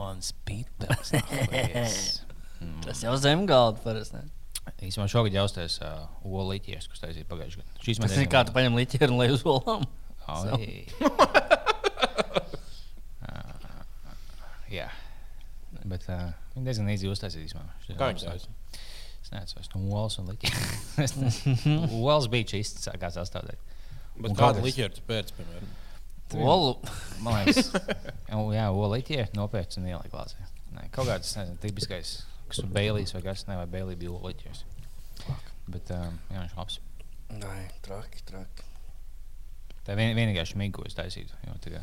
Mans pīpels. Tas jau zem galda parasti. Īsumā šogad jāuztais uh, olīķis, kas taisīja pagājušajā gadā. Šīs Tas ir kā tu paņem liķeru un lej uz olām. Oi. Jā. Bet uh, viņi diezgan īsi uztaisīja īsumā. Kā viņš taisīja? Es nezinu, es no olas un liķi. Olas bija čīsts, kā sastāvdaļa. Bet kāda kādas? liķerta pēc, piemēram? Olu. Man liekas, jā, olīķi nopietni un ielika glāzē. Nē, kaut kāds, es nezinu, tipiskais, kas tur bēlīs vai kas, ne, vai bēlī bija olīķis. Bet, um, jā, viņš labs. Nē, traki, traki. Tā ir vien, vienīgā šmiga, ko es taisītu. Jo, tā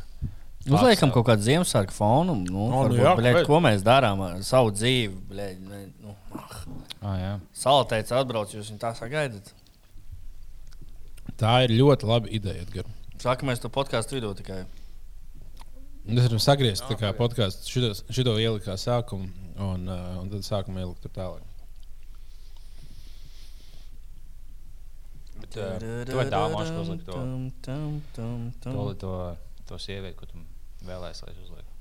Uzliekam kaut kādu Ziemassvētku fonu. Nu, nu varbūt, jā, bļeļ, kāpēc? ko mēs darām ar savu dzīvi? Bļeļ, ne, nu, Ah, jā. Salteicis atbrauc, jūs viņu tā sagaidat. Tā ir ļoti laba ideja, Edgars. Saka, mēs to podkāstu vidū tikai. Mēs varam sagriezt tā kā podkāstu, šito, šito ielikt kā sākumu, un, uh, un tad sākumā ielikt tur tālāk. Bet, uh, tu vari tā māšu uzlikt to, to, to, to sievieti, ko tu vēlēsies, lai es uzlieku.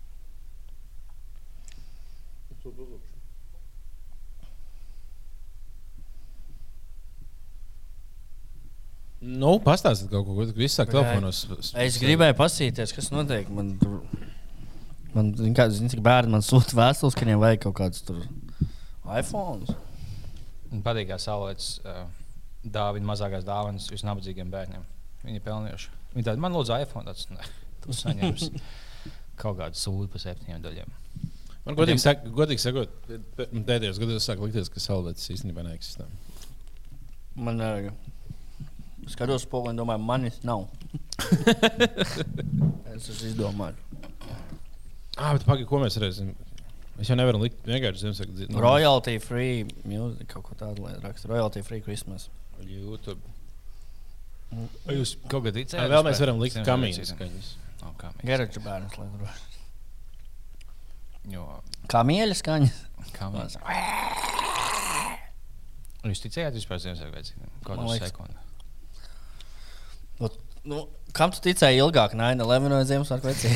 Nu, pastāstiet kaut ko, kas viss sāk telefonos. Es gribēju pasīties, kas notiek. Man, tur- man zin, kā, zin, cik bērni man sūta vēstules, ka viņiem vajag kaut kādus tur iPhone. Man patīk, kā saulēts uh, dāvina mazākās dāvanas visnabadzīgiem bērniem. Viņi ir pelnījuši. Viņi tādi man lūdzu iPhone, tāds ne, tu saņemsi kaut kādu sūdu par septiņiem daļiem. Man godīgi, sak, godīgi sakot, pēdējos gados sāk likties, ka salvētas īstenībā neeksistē. Man ir. Skatos, un domāju, manis nav. es esmu izdomājis. Ah, bet pagaidi, ko mēs redzam? Es jau nevaru likt vienkārši Ziemassvētku dziesmu. Royalty free music, kaut ko tādu raksta. Royalty free Christmas. YouTube. Vai jūs kaut kādā Jā, vēl mēs varam likt kamīnas skaņas. Garaču bērns, lai tur Jo, Kā mīļa skaņa. kamīnas. Jūs ticējāt vispār Ziemassvētku vecīm? Kaut liekas- sekundā. Nu, nu, kam tu ticēji ilgāk? Nē, ne Levinu vai Ziemassvētku vecī.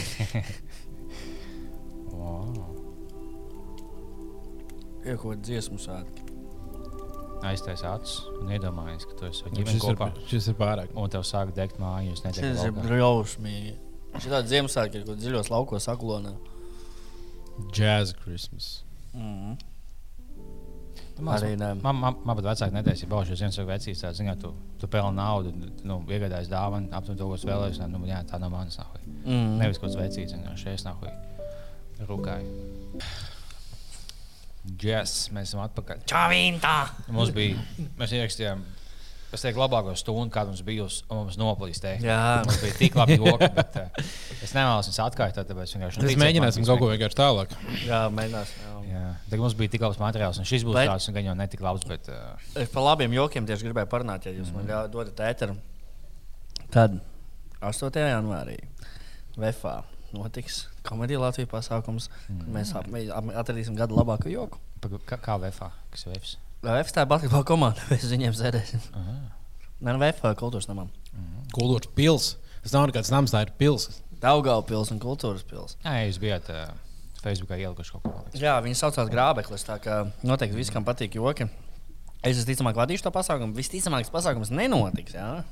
Wow. Ir kāda dziesmu svētki. Aiztais acis un iedomājies, ka tu esi Šis ģimeni ir, kopā. šis ir pārāk. Un tev sāk degt māju, jūs Tas ir drausmīgi. Šī tāda Ziemassvētka ir kaut kāda dziļos laukos aklonā. Jazz Christmas. Mm. Man, Arī ne. man, man, man pat vecāki neteica, ja baušos viens vai vecīs, tā ziņā, tu, tu pelni naudu, nu, iegādājies dāvanu, aptuveni to, ko es vēlējos. Nu, jā, tā nav manas nahuja. Mm. Nevis kaut kāds vecīs, vienkārši es nahuja. Rūkāju. Džes, mēs esam atpakaļ. Čavīntā! Mums bija, mēs ierakstījām, es teiktu, labāko stundu, kāda mums un mums noplīst. Jā. Mums bija tik labi joki, bet uh, es nevēlos viņus atkārtot, tāpēc vienkārši. Mēs mēģināsim kaut ko vienkārši tālāk. Jā, mēģināsim. Jā. Jā, tā mums bija tik labs materiāls, un šis būs Bet- tāds, gan jau netik labs, bet uh, Es par labiem jokiem tieši gribēju parunāt, ja jūs mm. man dodat ēteru. Tad 8. janvārī VFā notiks komēdija Latvijas pasākums. Mm. Mēs ap, mēs atradīsim gada labāko joku. kā, kā VFA, kas ir VFs. VF tā ir basketbola komanda, mēs viņiem sēdēsim. Aha. Nē, nu, VF kultūras namam. Kultūras pils. Tas nav nekāds nams, tā ir pils. Daugavpils un kultūras pils. Jā, ja jūs bijāt uh, Facebookā ielikuši kaut ko tādu. Jā, viņi saucās grābeklis. Tā kā noteikti visam patīk joki. Es visticamāk vadīšu to pasākumu. Visticamāk, tas pasākums nenotiks. Jā?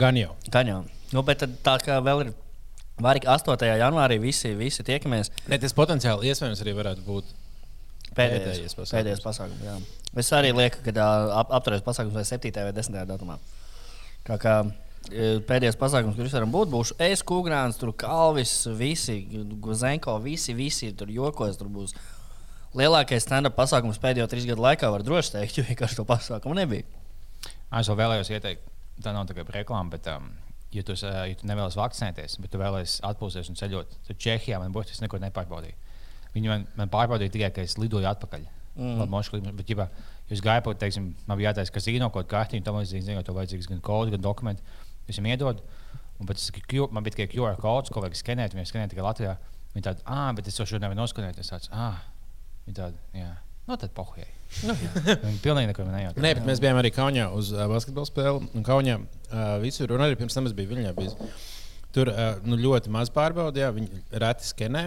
Gan jau. Gan jau. Nu, bet tad, tā kā vēl ir varīgi 8. janvārī visi, visi tiekamies. Ne, tas potenciāli iespējams arī varētu būt. Pēdējais, Pēdējais pasākums. pēdējais pasākums. Jā. Es arī lieku, ka ap, apturēs pasākums vai 7. vai 10. datumā. Kā, kā pēdējais pasākums, kurš varam būt, būs es, Kungrāns, Kalvis, visi, Guzenko, visi, visi tur jokos. Tur būs lielākais stand-up pasākums pēdējo trīs gadu laikā, var droši teikt, jo vienkārši to pasākumu nebija. Es vēl vēlējos ieteikt, tā nav tikai reklāma, bet, um, ja tu, ja tu nevēlies vakcinēties, bet tu vēlēsies atpūsties un ceļot, tad Čehijā man būs tas neko nepārbaudīja. Viņi man, man pārbaudīja tikai, ka es lidoju atpakaļ. Mm. Labi, mošu bet, ja jūs gājat, pa, teiksim, man bija jātaisa kasīno kaut kārtiņa, tam līdzīgi, zinot, to vajadzīgs gan kods, gan dokumenti. Es viņam iedodu, un pēc tam man bija tikai QR kods, ko vajag skenēt, viņi skenē tikai Latvijā. Viņi tādi, ah, bet es to šodien nevaru noskanēt. Es tāds, ah, viņi tādi, jā. Nu, tad pohujai. Viņi pilnīgi neko nejūt. Nē, bet mēs bijām arī Kaunijā uz uh, basketbola spēli. Un Kaunijā uh, visur, un arī pirms tam es biju Viņā. Bijis. Tur uh, nu, ļoti maz pārbaudīja, viņi reti skenē.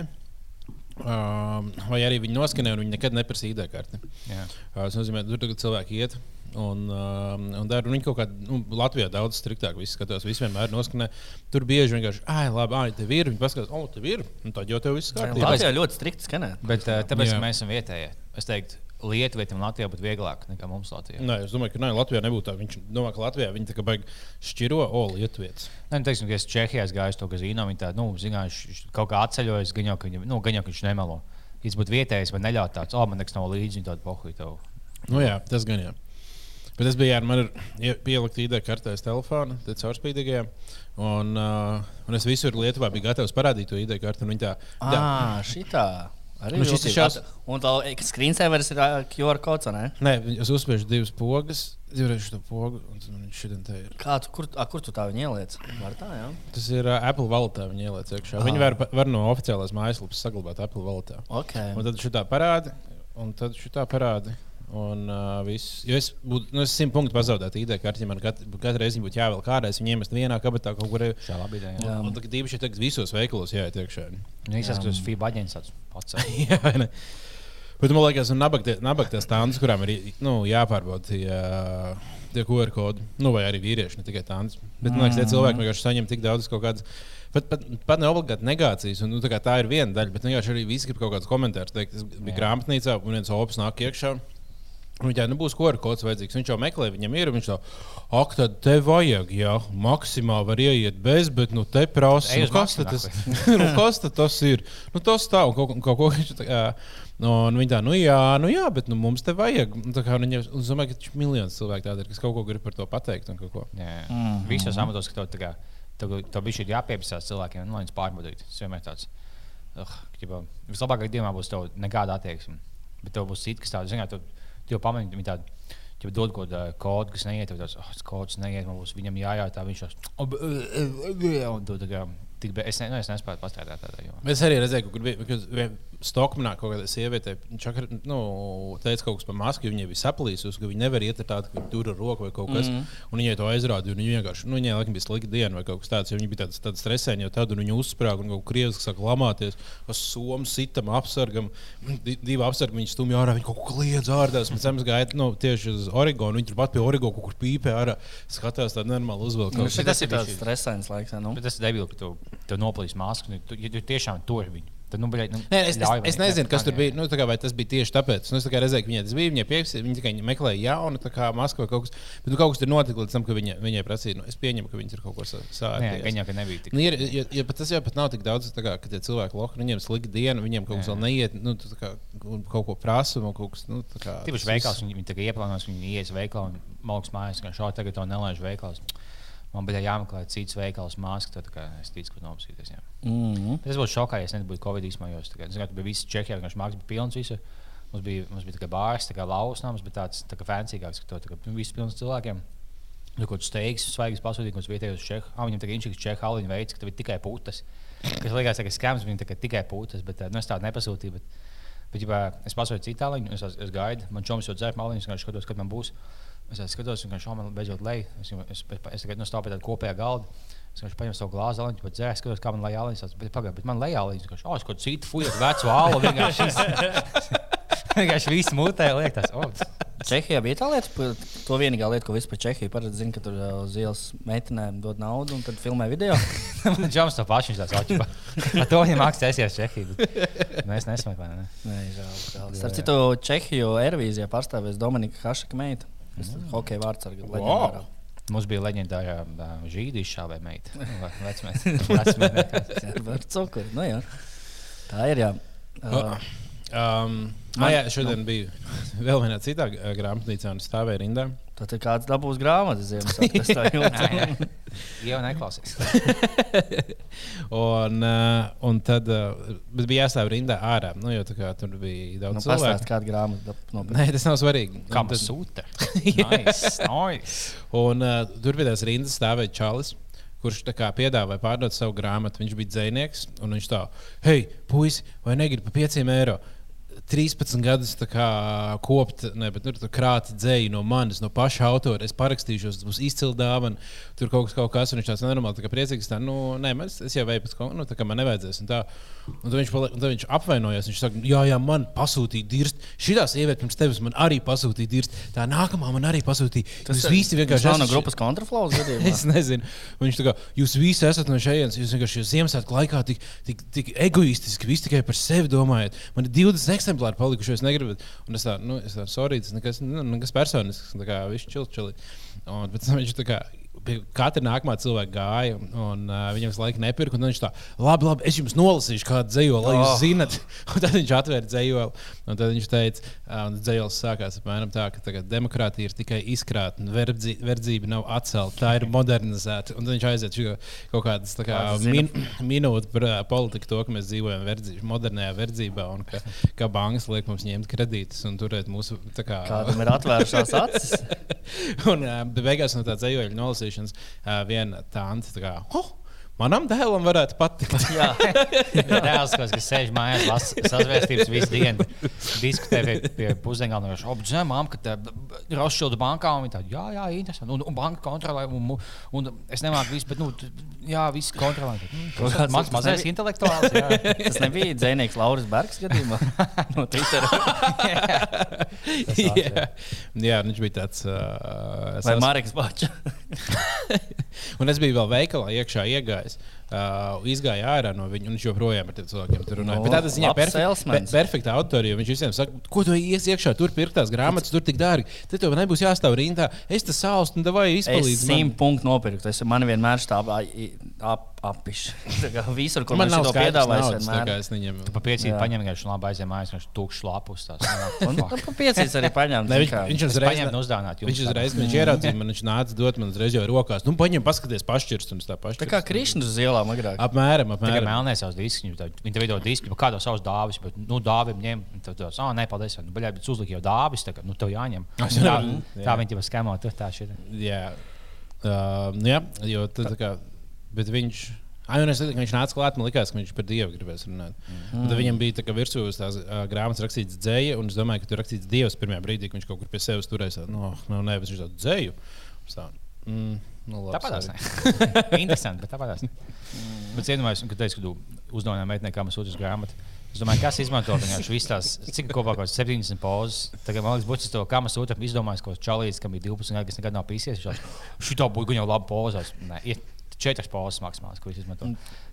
Vai arī viņi noskanē, un viņi nekad neprasa ID karti. Jā. Uh, tas nozīmē, ka tur tagad cilvēki iet. Un, uh, un dara, un viņi kaut kādā nu, Latvijā daudz striktāk viss skatās. Viņi vienmēr noskanē. Tur bieži vienkārši, ah, labi, ah, tev ir. Viņi paskatās, oh, tev ir. Un tad jau tev viss kārtībā. Latvijā ļoti strikti skanē. Bet uh, tāpēc, Jā. ka mēs esam vietējie, es teiktu, Lietuvietim Latvijā būtu vieglāk nekā mums Latvijā. Nē, es domāju, ka nē, Latvijā nebūtu tā. Viņš domā, ka Latvijā viņi tā kā baigi šķiro, o, lietuvietis. Nē, nu, teiksim, ka es Čehijā gāju uz to gazino, viņi tā, nu, zināju, viņš kaut kā atceļojas, gan jau, ka, viņam- nu, gan jau, ka viņš nemelo. Tas būtu vietējais, man neļaut tāds, oh, man nekas nav līdzi, viņa tādu pohuju tev. Nu, jā, tas gan jā. Bet es biju ar mani pielikt ID kartēs telefonu, tad caurspīdīgajā. Un, uh, un es visur Lietuvā biju gatavs parādīt to ID kartu. un viņi Tā, tā, Ah, šitā. Arī Nu, šis ir šās- Un tā screensavers ir ā, QR kods, vai ne? nē, es uzspiežu divas pogas, divreiz šo pogu, un tad man viņš šodien te ir. Kā tu, kur, a, kur tu tā viņu ieliec? Var tā, jā. Tas ir uh, Apple valūtā, viņi ieliec iekšā. Viņi var, var no oficiālās mājaslapas saglabāt Apple valūtā. Ok. Un tad šitā parāda, un tad šitā parāda. Un, uh, viss, jo es būtu, nu, es simt punktu pazaudētu ID karti, ja man katru, katru reizi būtu jāvēl kādai, es viņu iemestu vienā kabatā kaut kur. Tā labi ideja. Jā. Jā. Un tagad īpaši tagad visos veikalos jāiet iekšā. Nu, izskatās, ka tas FIBA aģents tāds pats. Jā, ne? Bet man liekas, ka nabagties tādas, kurām ir nu, jāpārbauda tie, tie QR kodi, nu, vai arī vīrieši, ne tikai tādas. Bet man liekas, tie cilvēki vienkārši saņem tik daudz kaut kādas. Pat, pat, pat ne obligāti negācijas, un nu, tā, kā tā ir viena daļa, bet vienkārši arī visi grib kaut kādus komentārus. Es biju Jā. grāmatnīcā, un viens opis nāk iekšā. Un Viņam nebūs ko ar kods vajadzīgs. Viņš jau meklē, viņam ir. Viņš tā, ak, tad te vajag, jā, maksimā var ieiet bez, bet nu te prasa. Nu, uz kas, tad tas, nu, kas tad tas ir? Nu, tas tā, un kaut, kaut ko viņš tā kā. Nu, un viņi tā, nu jā, nu jā, bet nu, mums te vajag. Un es domāju, ka taču miljonus cilvēku tādu ir, kas kaut ko grib par to pateikt. un kaut ko. Jā, jā. Mhm. Visos amatos, ka tev, tā kā, tev, tev bija šī jāpieprasās cilvēkiem, nu, lai viņus pārbaudītu. Tas vienmēr tāds. Uh, vislabākajā gadījumā būs tev nekāda attieksme. Bet tev būs cits, kas tāds, zināt, tev, pamanīt, viņi tādi. Ja dod kaut kādu kodu, kas neiet, tad tas oh, kods neiet, man būs viņam jājautā. Viņš jau tādā tik, be- es, ne, nu, es nespēju pastrādāt tādā jomā. Es arī redzēju, ka Stokmanā kaut kāda sieviete. Viņš čakar, nu, teica kaut kas par masku, jo viņai bija saplīsus, ka viņa nevar iet ar tādu, ka viņa tur ar roku vai kaut kas. Mm. -hmm. Un viņai to aizrādīja. Viņa vienkārši, nu, viņai laikam bija slikta diena vai kaut kas tāds. jo Viņa bija tāda, tāda stresaina jau tad, un viņa uzsprāga un kaut kā krievis saka lamāties. Uz somu sitam apsargam. Di- Divi apsargi viņa stumja ārā. Viņa kaut ko kliedz ārā. Pēc tam es gāju nu, tieši uz Oregonu. Viņa turpat pie Oregona kaut kur pīpē ārā. Skatās tādu normālu uzvelku. Nu, tas ir ir tāds stresains laiks, nu? Bet tas ir debils, ka tu, tu noplīs masku. Tu, ja tu tiešām tur viņu. Tad, nu, bļaļ, nu, Nē, es, es, ļauj es man- nezinu, kas tur bija. Nu, kā, vai tas bija tieši tāpēc. Nu, es tā redzēju, ka viņai tas bija. Viņa pieprasīja, viņa tikai meklēja jaunu, tā kā Maskavā kaut kas. Bet nu, kaut kas tur notika līdz tam, ka viņa, viņai prasīja. Nu, es pieņemu, ka viņas ir kaut ko sāpēs. gan jau, nebija tik. Nu, ir, ja, ja, tas jau pat nav tik daudz, kā, ka tie cilvēki lohi, viņiem ir slikta diena, viņiem kaut kas vēl neiet, nu, kā, kaut ko prasa, un kaut kas, nu, tas veikals, viņi, viņi ieplānos, viņi ies veikalā un malks mājas, ka šādi tagad to nelaiž veikals. Man bija jāmeklē cits veikals, mākslas, tad kā es ticu, ka nomasīties. Jā. Mhm. Es būtu šokā, ja es nebūtu Covid īsmājos. Es zinu, ka bija visi Čehijā, vienkārši mākslas bija pilns. Visu. Mums bija, mums bija tā kā bārs, tā kā lausnams, bet tāds tā kā fancygāks, ka to tā kā nu, viss pilns cilvēkiem. Nu, kaut kāds steigs, svaigs pasūtījums, ko vietējos čehu. Ah, viņam tagad inčiks čehu aliņu veids, ka tev ir tikai putas. Kas liekas, ka skams viņam tikai, putas, bet eh, nu, es tādu nepasūtīju. Bet, bet ja, es pasūtīju citu aliņu, es, es gaidu, man čoms jau dzēr maliņus, es skatos, kad man būs. Es skatos, un šā man beidzot lej. Es, es, es, es tagad nu, stāvu pie tāda kopējā galda. Es vienkārši paņēmu savu glāzi, aliņu, bet dzēru, skatos, kā man lej aliņas. Bet, pagaid, bet man lej aliņas, ka oh, es kaut citu fuju, vecu alu. Vienkārši, viss mutē liekas. Oh, Čehijā bija tā lieta, to vienīgā lieta, ko vispār Čehija parasti zina, ka tur uz ielas meitenēm dod naudu un tad filmē video. Džons to pašu tāds atšķirība. Ar to viņam mākslinieks bet Mēs nesmeklējam. Ne? Nē, žēl. Starp citu, Čehiju Airvīzijā pārstāvēs Dominika Hašaka meita. Tas ir hokeja vārdsarga. leģendārā. Mums bija leģendārā uh, žīda izšāvē meita. Nu, Ar cukuru. Nu, jā. Tā ir. Jā. Uh, Um, Man- jā, šodien bija vēl vienā citā grāmatnīcā un stāvēja rindā. Tad ir kāds dabūs grāmatas Ziemassvētku. tas tā jūtas. Jau neklausies. Un, uh, un tad uh, bija jāstāv rindā ārā. Nu, jo, tā kā, tur bija Nu, daudz Pastāst, cilvēku. kāda grāmata nopirkt. Nē, tas nav svarīgi. Kā mums sūta? Nice, nice. Un uh, tur bija tās rindas stāvēja Čalis. Kurš tā kā piedāvāja pārdot savu grāmatu? Viņš bija dzinieks, un viņš tā, hei, puisi, vai negribi par pieciem eiro? 13 gadus kopt, ne, bet nu, krāti dzēju no manis, no paša autora. Es parakstīšos, tas būs izcils dāvana. Tur kaut kas, kaut kas un viņš tāds nenormāli, tā kā priecīgs. Tā, nu, nē, man, es jau kaut kā, nu, man nevajadzēs. Un, tā, un tad viņš, un tad viņš apvainojās. Viņš saka, jā, jā, man pasūtīja dirst. Šitā sieviete pirms tevis man arī pasūtīja dirst. Tā nākamā man arī pasūtīja. Tas Jūs visi vienkārši nav no esat- grupas kontraflaus. Es nezinu. Un Viņš tā kā jūs visi esat no šejienes. Jūs vienkārši Ziemassvētku laikā tik, tik, tik egoistiski, visi tikai par sevi domājat. Man ir 20 eksemplāri palikuši, es negribu. Un es tādu, nu, es tādu, sorry, tas nekas, nu, nekas personisks. Tā kā viņš čil, čili. Un pēc tam viņš tā kā. Pie katra nākamā cilvēka gāja, un uh, viņam visu laiku nepirka. un tad Viņš tā, labi, labi, es jums nolasīšu kādu dzējoli, lai jūs Oh. zinat. Un tad viņš atvēra dzējoli, un tad viņš teica, un dzējolis sākās apmēram tā, ka tagad demokrātija ir tikai izkrāta, un verdzi- verdzība nav atcelta, tā ir modernizēta. Un tad viņš aiziet šo kaut kādas kā, min, minūtes par uh, politiku, to, ka mēs dzīvojam verdzi, modernajā verdzībā, un ka, ka bankas liek mums ņemt kredītus un turēt mūsu tā kā, Kādam ir atvērušās acis? Un uh, beigās no tā dzīsļa nolasīšanas uh, viena tāda tā kā. Oh! Manam dēlam varētu patikt. Jā, Dēls, kas, kas sēž mājās, lasa sazvērstības visu dienu, diskutē pie, pie pusdienām, no apziņām, ka tā Rošilda bankā un tādi, jā, jā, interesanti. Un, un banka kontrolē, un, un es nemāku visu, bet, nu, jā, viss kontrolē. Mm, tas kāds- Mans tas mazais intelektuāls. Jā. tas nebija dzinieks Lauris Bergs gadījumā no Twitter. jā, jā, viņš bija tāds. Uh, Vai Marks Bačs? Un es biju vēl veikalā iekšā iegājis. guys. Uh, izgāja ārā no viņa, un viņš joprojām ar tiem cilvēkiem tur runāja. No, Bet tādā ziņā perfekta salesmans. perfekta autorija. Viņš visiem saka, ko tu ies iekšā, tur pirkt tās grāmatas, tur tik dārgi. Tad tev nebūs jāstāv rindā. Es tas sāls, un vai Es izpalīdzi. man. simt punktu nopirku. Tas man vienmēr stāv ap, apišķi. Visur, kur Man nav to skaidrs, piedāvājis, naudas, tā es neņemu. Pa piecīm Jā. paņem vienkārši labi aizjām mājās, viņš tukšs lapus. tās. Un nu, pa piecīs arī paņēma. Ne, viņš, viņš Es uzreiz paņēmu uzdāvināt. Viņš uzreiz, viņš ieraudzīja, man viņš nāca dot man uzreiz jau rokās. Nu, paņem, paskaties, pašķirst un tā Tā pašķirst. kā Krišņš uz ielām agrāk. Apmēram, Tikai apmēram. melnēs savus diskus, viņi tā- tev veido diskus, kādā savus dāvis, bet, nu, dāvim ņem. Tad, tas, ah, nē, paldies, nu, baļā, bet uzlika jau dāvis, tā kā, nu, tev jāņem. Es Tā, tā jā. viņi jau skemo, tur tā šī. Jā, uh, jā jo tad, tā kā, bet viņš. Ai, un es, kad viņš nāca klāt, man liekas, ka viņš par dievu gribēs runāt. Mm. Tad viņam bija tā, ka virsū uz tās uh, grāmatas rakstīts dzēja, un es domāju, ka tur rakstīts dievs pirmajā brīdī, kad viņš kaut kur pie sevis turēs. No, no, nē, bet viņš tādu dzēju. Tā, mm, nu, labi, Tāpat tās. Interesanti, bet tāpat tās. Bet iedomājieties, ka teicu, ka tu uzdāvināji meitenei, kā mēs sūtījām grāmatu. Es domāju, kas izmanto visas tās, cik kopā kaut kāds 70 pozas. Tagad man liekas, būtis to, kā mēs sūtām, izdomājis, ko čalīs, kam bija 12 gadi, kas nekad nav pīsies. Šī tā būtu jau laba pozās. Nē, ir četras pozas maksimāls, ko viņš izmanto.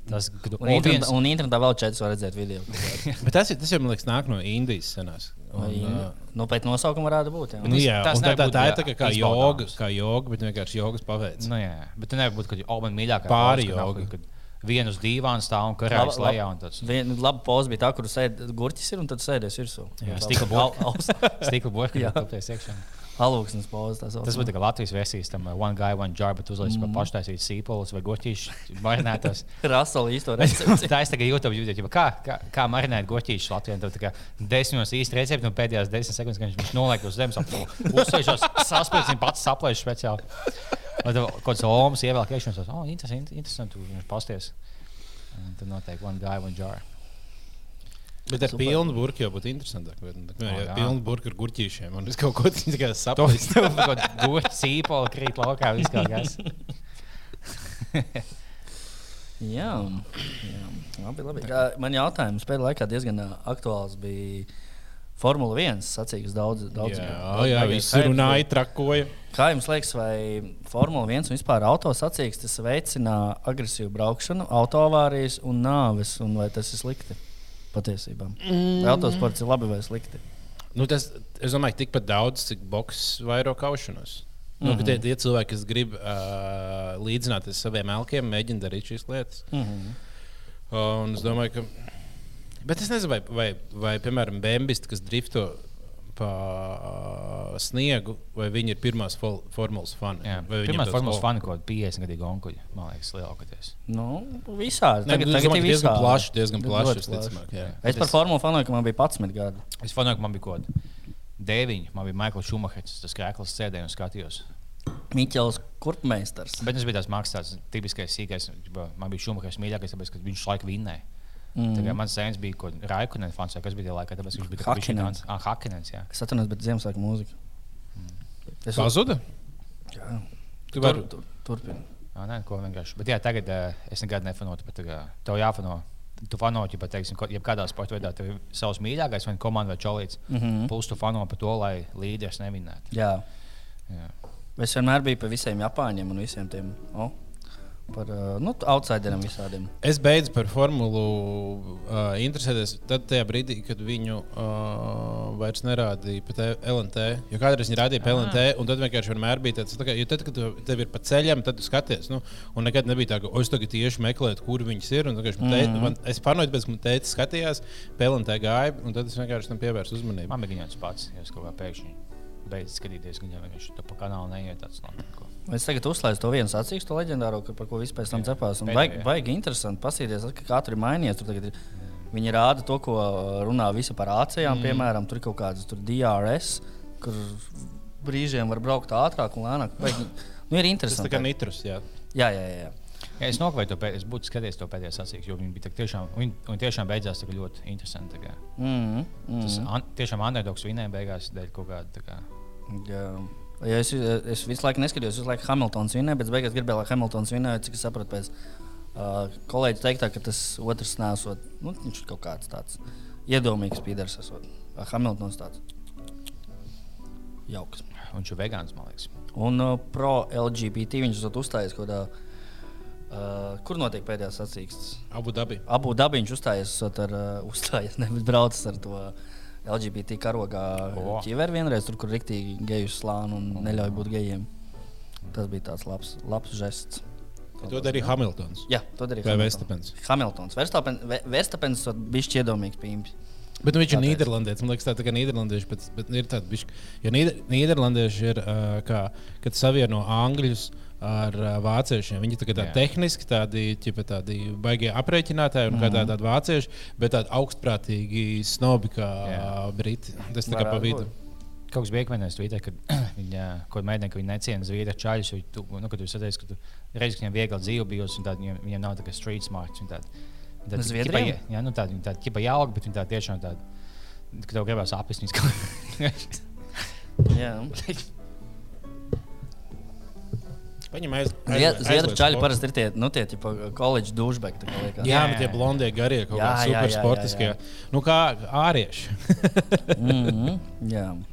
Tas, kad Un, internetā, un internetā vēl četras var redzēt video. Bet tas, ir- tas jau, man liekas, nāk no Indijas senās. Un, uh, Nu, pēc nosaukuma varētu būt. Jā. Nu, jā, tas tā, tā, tā ir tā kā, kā joga, kā joga, bet vienkārši jogas paveids. Nu, jā, bet tu nevari būt, kad oh, man mīļākā Pāri kad joga. kad- Kad vienu uz dīvāna stāv un karājas lejā. un tāds- Viena laba poza bija tā, kur sēd gurķis ir un tad sēdies virsū. Jā, stikla aus- Stikla burka, Jā. jau tāpēc iekšā. Alūksnes tā Tas būtu kā Latvijas versijas tam uh, One Guy, One Jar, bet uzlaiž mm. paštaisīt sīpolus vai goķīšus marinētos. Rasela īsto recepti. tā es tagad YouTube YouTube, kā, kā, kā marinēt goķīšus Latvijā. Tad kā desmitos īsti recepti un pēdējās desmit sekundes, kad viņš noliek uz zemes, uzsēžos, saspēlēs, viņa pats saplēš speciāli. Kaut kāds omas ievēlk iekšā, un tas, oh, interesanti, interesanti, viņš pasties. Un Tad noteikti One Guy, One Jar. Bet ar pilnu burbuļu jau būtu interesantāk. Bet, bet, O, jā, jā. pilnu burbuļu ar gurķīšiem. Es kaut ko tādu saprotu. tev kaut kāda goķa sīpola krīt laukā, kas. Jā, jā. Labi, labi. Man jautājums pēdējā laikā diezgan aktuāls bija Formula 1. Sacīks daudz, daudz. Jā, jā visi runāja, trakoja. Kā jums liekas, vai Formula 1 un vispār autosacīkstes veicina agresīvu braukšanu, autoavārijas un nāves, un vai tas ir slikti patiesībā? Vai autosports ir labi vai slikti? Nu, tas, es domāju, tikpat daudz, cik boks vairo kaušanos. Nu, mm -hmm. tie, tie cilvēki, kas grib uh, līdzināties saviem elkiem, mēģina darīt šīs lietas. Mm -hmm. Un es domāju, ka. Bet es nezinu, vai, vai, vai piemēram, bēnbisti, kas drifto pa uh, sniegu, vai viņi ir pirmās fol- formulas fani. Jā, Vai viņiem pirmā formulas "O, fani kaut kāda 50 gadu onkuļa, man liekas, lielākoties. Nu, visādi. Nē, Tagad, es tagad domāju, diezgan visādi. plaši, diezgan plaši. plaši. visticamāk, jā. Es par formulu fanoju, ka man bija 11 gadi. Es fanoju, ka man bija kaut kāda 9, man bija Maikls Šumahets, tas krēkls sēdēja un skatījos. Miķels Kurpmeistars. Bet tas bija tāds mākslinieks, tāds tipiskais sīkais. Man bija Šumahets mīļākais, tāpēc, ka viņš laiku vinnēja. Mm. Tagad mans zēns bija kaut kāds Raikunens fans, vai kas bija tajā laikā, tāpēc viņš bija Hakinens. Ah, Hakinens, jā. Es atceros, bet Ziemassvētku mūzika. Es Pazuda? Jā, Tu tur, vari. tur, turpini. Ah, nē, ko vienkārši. Bet jā, tagad uh, es nekad nefanotu, bet tagad tev jāfano. Tu fanoji, ja teiksim, jebkādā sporta veidā tev ir savs mīļākais, vai komanda vai čolīts. Mm. -hmm. Plus tu fano par to, lai līderis nevinētu. Jā. Jā. Es vienmēr biju par visiem Japāņiem un visiem tiem oh, par uh, nu, outsideriem visādiem. Es beidzu par formulu uh, interesēties tad, tajā brīdī, kad viņu uh, vairs nerādīja pa te- LNT. Jo kādreiz viņi rādīja pa LNT, un tad vienkārši vienmēr bija tāds, tā kā, jo tad, kad tev ir pa ceļam, tad tu skaties. Nu, un nekad nebija tā, ka "O, es tagad tieši meklēju, kur viņas ir. un vienkārši man teica- man- Es pārnoju, pēc tam, kad teica, skatījās, pa LNT gāja, un tad es vienkārši tam pievērsu uzmanību. Man bija viņas pats, ja es kaut kā pēkšņi beidzu skatīties, viņa vienkārši tā pa kanālu neiet tāds. No. Es tagad uzslēdzu to vienu sacīkstu, to leģendāro, par ko vispār tam cepās. Baigi, baigi interesanti paskatīties, ka katru ir mainījies. Ir- Viņi rāda to, ko uh, runā visi par ācijām. Mm. Piemēram, tur ir kaut kādas tur DRS, kur brīžiem var braukt ātrāk un lēnāk. Baigi, nu, ir Tas tā interesanti. kā nitrus, jā. Jā, jā, jā. Ja es nokavēju to pēdējo, es būtu skatījies to pēdējo sacīkstu, jo viņi bija tiešām, viņi, viņi tiešām beidzās ļoti interesanti. Mm, mm. Tas an, tiešām underdogs vinēja beigās dēļ kaut kāda. kā- Jā. Ja es, es visu laiku neskatījos, visu laiku Hamiltons vinnēja, bet beigās gribēju, lai Hamiltons vinnēja. Cik es saprotu, pēc uh, kolēģa teiktā, ka tas otrs nesot, nu, viņš ir kaut kāds tāds iedomīgs pīders. Esot. Uh, Hamiltons tāds jauks. Un viņš ir vegāns, man liekas. Un uh, pro LGBT viņš esot uzstājies kaut kādā. Uh, kur notiek pēdējā sacīkstes? Abu dabi. Abu dabi viņš uzstājies, ar, uh, uzstājies nevis braucis ar to LGBT karogā O. ķiveri vienreiz, tur, kur riktīgi geju slānu un neļauj būt gejiem. Tas bija tāds labs, labs žests. To darīja Hamiltons. Jā, to darīja. Verstapens. Hamiltons. Verstapen- Ve- Verstapens bija iedomīgs pīns. Bet nu, viņš ir. Nīderlandietis. Man liekas, tā, tā kā Nīderlandieši, bet, bet ir tāda bišķi. Jo Nīder, Nīderlandieši ir, uh, kā, kad savieno angļus ar uh, vāciešiem. Viņi ir tā, tā Jā. tehniski tādi, ķipa, tādi baigie aprēķinātāji un kā tādi, tādi vācieši, bet tādi augstprātīgi snobi kā Jā. briti. Tas tā kā pa Varētu vidu. būt. Kaut kas bija ekmenējis Twitterī, kad viņa kaut kādā viņa neciena zviedru čaļus. Tu, nu, kad jūs redzat, ka tu reiz, ka viņiem viegli dzīve bijusi, un tāda, viņiem, viņiem nav tā kā street smart. un tāda- tāda Zviedriem? ķipa, Jā, nu tāda, tāda ķipa jauka, bet viņa tāda tiešām tāda, ka tev gribās apēst viņas kaut Jā. Zviedru čaļi parasti ir tie, nu, tie tipa, koledžas dušbeki. tā kā liekas. Jā, bet tie blondie garie kaut Jā, kādi jā, jā, super jā, sportiskie. jā. Nu, kā ārieši. mm -hmm. Jā.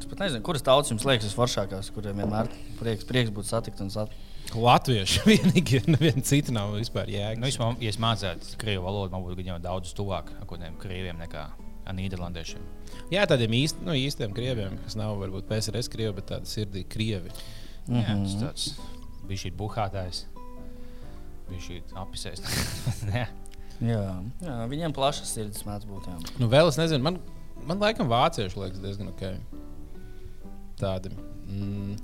Es pat nezinu, kuras tautas jums liekas visforšākās, kuriem vienmēr prieks, prieks būtu satikt un satikt. Latvieši vienīgi, neviena cita nav vispār jēga. Nu, vismaz, ja es mācītu krievu valodu, man būtu gan jau daudz tuvāk kādiem krieviem nekā nīderlandiešiem. Jā, tādiem īst, nu, īstiem krieviem, kas nav varbūt PSRS krievi, bet tādi sirdīgi krievi. Mm -hmm. Jā, tas tāds bija šī buhātājs, bija šī apsēst. Jā. jā, viņiem plašas sirds mēdz būt. Jā. Nu, vēl es nezinu, man, man laikam vācieši liekas diezgan ok. Tādi. Mm.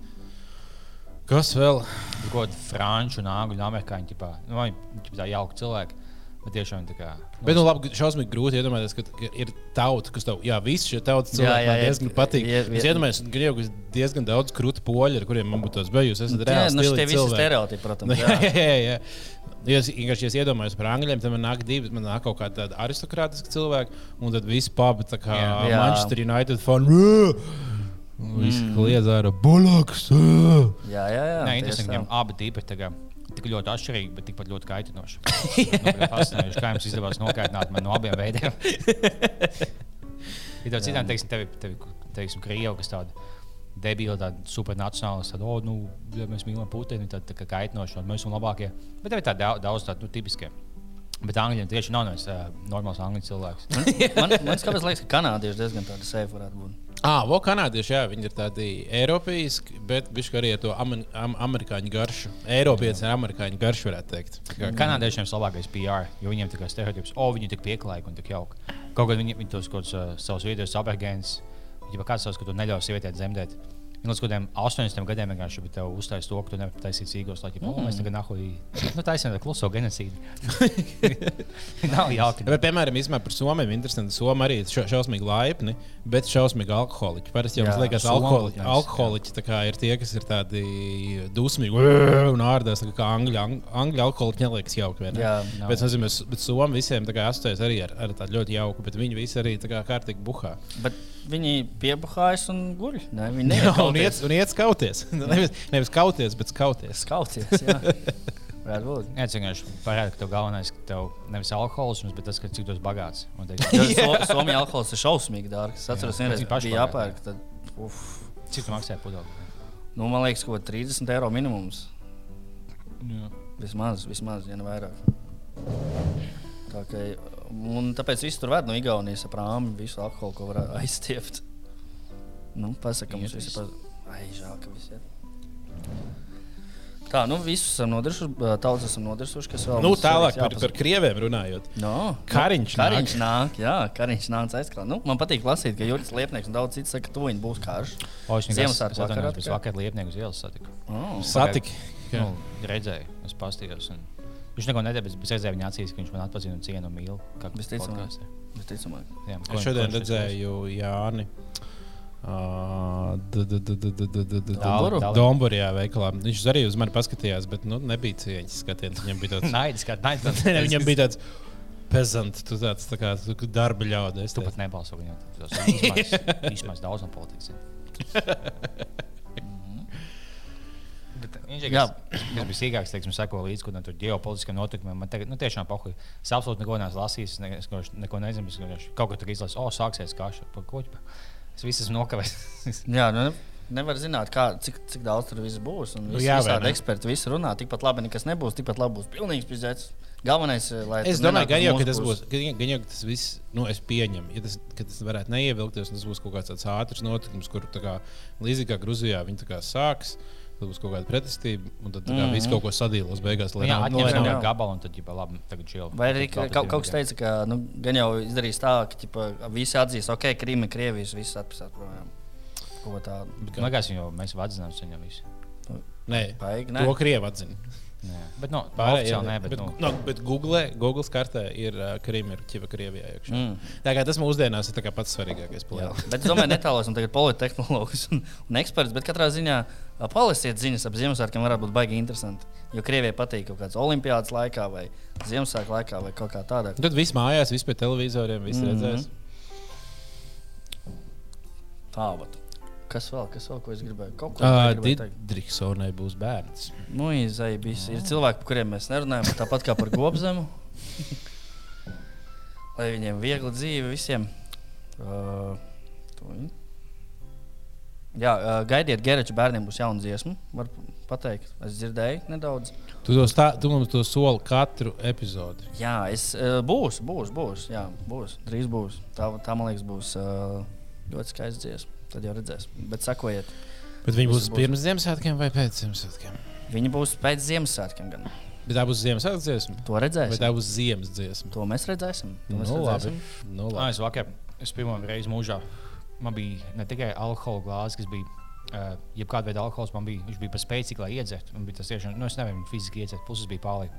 Kas vēl? Kaut kāda franču, un angļu, un amerikāņu tipā. Nu, viņi ķipā tā jauki cilvēki. Bet tiešām tā kā. Bet, nu, labi, šausmīgi grūti iedomāties, ka ir tauta, kas tev, jā, visi šie tautas Jā, cilvēki jā, man jā. diezgan patīk. Ie- ie- Es iedomājos, ka jau ir diezgan daudz krūti poļi, ar kuriem man būtu tas bijis. Es Jā, reāls nu, stilīgi visi stereotipi, Nu, protams. jā, Jā. jā, jā. Ja es vienkārši ja iedomājos par angļiem, tad man nāk divi. Man nāk kaut kāda aristokrātiska cilvēka, un tad viss pabi tā kā Jā. Jā. Manchester United fan. Visi kliedz ar bulaks. Jā, jā, jā. Nē, interesanti, ka viņam abi tipi kā tik ļoti atšķirīgi, bet tikpat ļoti kaitinoši. Nu, kā jums izdevās nokaitināt man no abiem veidiem. Ir daudz citām, teiksim, tevi, tevi, teiksim, krievi, kas tāda debila, tāda supernacionāla, tāda, oh, nu, ja mēs mīlam Putinu, tad tā kā kaitinoši, un mēs esam labākie. Bet tev ir tādi daudz, daudz tādu nu, tipiskie. Bet angļiem tieši nav neviens uh, normāls angļu cilvēks. Man, man kāpēc liekas, ka kanādieši diezgan tādi safe varētu būt. Ah, vēl kanādieši, jā, viņi ir tādi eiropeiski, bet viņš arī ar to amer, am, amerikāņu garšu. Eiropietis ar amerikāņu garšu, varētu teikt. Tā kā- Kanādiešiem ir labākais PR, jo viņiem ir stereotips, o, viņi ir tik pieklājīgi un tik jauki. Kaut gan viņi, viņi tos kaut uh, savus video apgājienus, ja kāds savus, ka tu neļauj sievietēm dzemdēt. Viņa līdz kādiem 80 gadiem vienkārši bija tev uztaisījis to, ka tu nevari taisīt sīkos. Tā, ģipa, mm. Mēs tagad nahuj, nu, taisām tādu kluso genocīdu. Nav jauki. Bet, piemēram, īstenībā par Somiju ir interesanti. Somija arī irša- šausmīgi laipni, bet šausmīgi alkoholiķi. Parasti jau mums liekas, Somi, alkoholiķi, alkoholiķi ir tie, kas ir tādi dusmīgi un ārdās, kā angļu, ang- angļu alkoholiķi neliekas jauki. ne? Jā, nav. Bet, nezinu, bet- Somija visiem asociējas arī ar, ar tādu ļoti jauku, bet viņi visi arī kā kārtīgi buhā. Bet viņi piebuhājas un guļ. Ne, viņi Jā, neiet un iet, un iet skauties. nevis, nevis kauties, bet skauties. skauties. Varētu būt. Tas vienkārši parāda, ka tev galvenais ir tev nevis alkoholisms, bet tas, ka cik esi bagāts. Jo So, alkohols ir šausmīgi dārgs. Es atceros, vienreiz viņi pagāja. jāpērk. Tad, uf, Cik tu maksāji pudeli? nu, man liekas, ka 30 eiro minimums. Jā. Vismaz, vismaz, ja ne vairāk. Tā kā, un tāpēc viss tur ved no Igaunijas ap rāmi, visu alkoholu, ko var aizstiept. Nu, pasaka, mums visi viss. pa... Ai, žēl, ka visi iet. Tā, nu, visus esam nodirsuši, tautas esam nodirsuši, kas vēl Nu, tālāk par, par krieviem runājot. No, Kariņš nu, nāk. Kariņš nāk. Jā, Kariņš nāk aizkrāt. Nu, man patīk lasīt, ka Juris Liepnieks un daudz citu saka, ka tuviņi būs karš. O, es Ziemassvētku vakarā tikai? vakar liepnieku uz ielas satiku. Oh. Satiki. Nu, redzēju, es pastījos. Un... Viņš neko nedēļ, bet es redzēju viņa acīs, ka viņš man atpazina un cienu un mīl. Kā Visticamāk. Visticamāk. Jā, ko Es viņš- šodien viņš redzēju Jāni. Uh, Domburijā veikalā. Viņš arī uz mani paskatījās, bet nu, nebija cieņas skatiens. Viņam bija tāds naids, kā naids. Viņam bija tāds pezants, tu tāds tā kā darba ļaudis. Tu pat nebalso viņam. Tas vismaz daudzam politiķiem. Viņš ir tas, kas bija sīkāks, teiksim, seko līdzi kaut kādam ģeopolitiskam notikumam. Man tagad, nu, tiešām pahuļ. Es absolūti neko neesmu lasījis, neko, neko nezinu. Es kaut ko tur izlasīju, o, sāksies kāša. Par ko? Par? Es visu esmu nokavējis. Jā, nu, nevar zināt, kā, cik, cik daudz tur viss būs. Un Nu, visi, jā, jā, visādi eksperti visi runā. Tikpat labi nekas nebūs, tikpat labi būs pilnīgs pizdzēts. Galvenais, eh, lai Es domāju, ka uz jau mūsu tas būs, gan, gan jau ka tas viss, nu, es pieņemu, ja tas, ka tas varētu neievilkties, un tas būs kaut kāds tāds ātrs notikums, kur tā kā, līdzīgi kā Grūzijā viņi tā kā sāks. Tad būs kaut kāda pretestība, un tad mm Mhm. -hmm. viss kaut ko sadīlos beigās. lai Jā, nav- nu, lai atņemsim nav- jau gabalu un tad, ja labi, tagad čil. Vai arī ka- kaut, kaut kas teica, ka nu, gan jau izdarīs tā, ka ķipa, visi atzīs, ok, Krīma, Krievijas, viss atpastās projām. Ko tādu? Man liekas, jau mēs vadzinām viņam visu. Nē, to nē. krievi atzina. Jā. Bet, nu, Pārējie, oficiāli nē, bet, bet, nu, no, bet Google, Google kartē ir uh, Krīma, ir ķipa Krievijā. iekšā. Mm. Tā kā tas mūsdienās ir pats svarīgākais. Bet es domāju, netālos tagad politehnoloģis un, un eksperts. Bet katrā ziņā ā, palasiet ziņas ap Ziemassvētkiem, varētu būt baigi interesanti. Jo Krievijai patīk kaut kāds olimpiādas laikā vai Ziemassvētku laikā vai kaut kā tādā. Un Tad viss mājās, viss pie televizoriem, viss Mhm. redzēs. Tā, vat. Kas vēl, kas vēl, ko es gribēju? Kaut ko Uh, teikt. Didriksonai būs bērns. Nu, izai, bijis. Ir cilvēki, par kuriem mēs nerunājam, tāpat kā par gobzemu. Lai viņiem viegli dzīve visiem. Uh, Jā, uh, gaidiet, Gereča bērniem būs jauna dziesma. Var pateikt, es dzirdēju nedaudz. Tu, to stā, tu mums to soli katru epizodi. Jā, es, uh, būs, būs, būs. Jā, būs. Drīz būs. Tā, tā man liekas, būs uh, ļoti skaista dziesma. Tad jau redzēs. Bet sekojiet. Bet viņi būs būs. pirms Ziemassvētkiem vai pēc Ziemassvētkiem? Viņi būs pēc Ziemassvētkiem. Gan. Bet tā būs Ziemassvētku dziesma. To Vai redzēsim. tā būs ziemas dziesma? To mēs redzēsim. To mēs Nu, labi. redzēsim. Nu, labi. es vakar, es pirmo reizi mūžā, man bija ne tikai alkohola glāzes, kas bija, uh, jebkāda veida alkohols, man bija, viņš bija par spēcīgu, lai iedzertu. Man bija tas tiešām, nu, es nevaru viņu fiziski iedzert, puses bija pāri.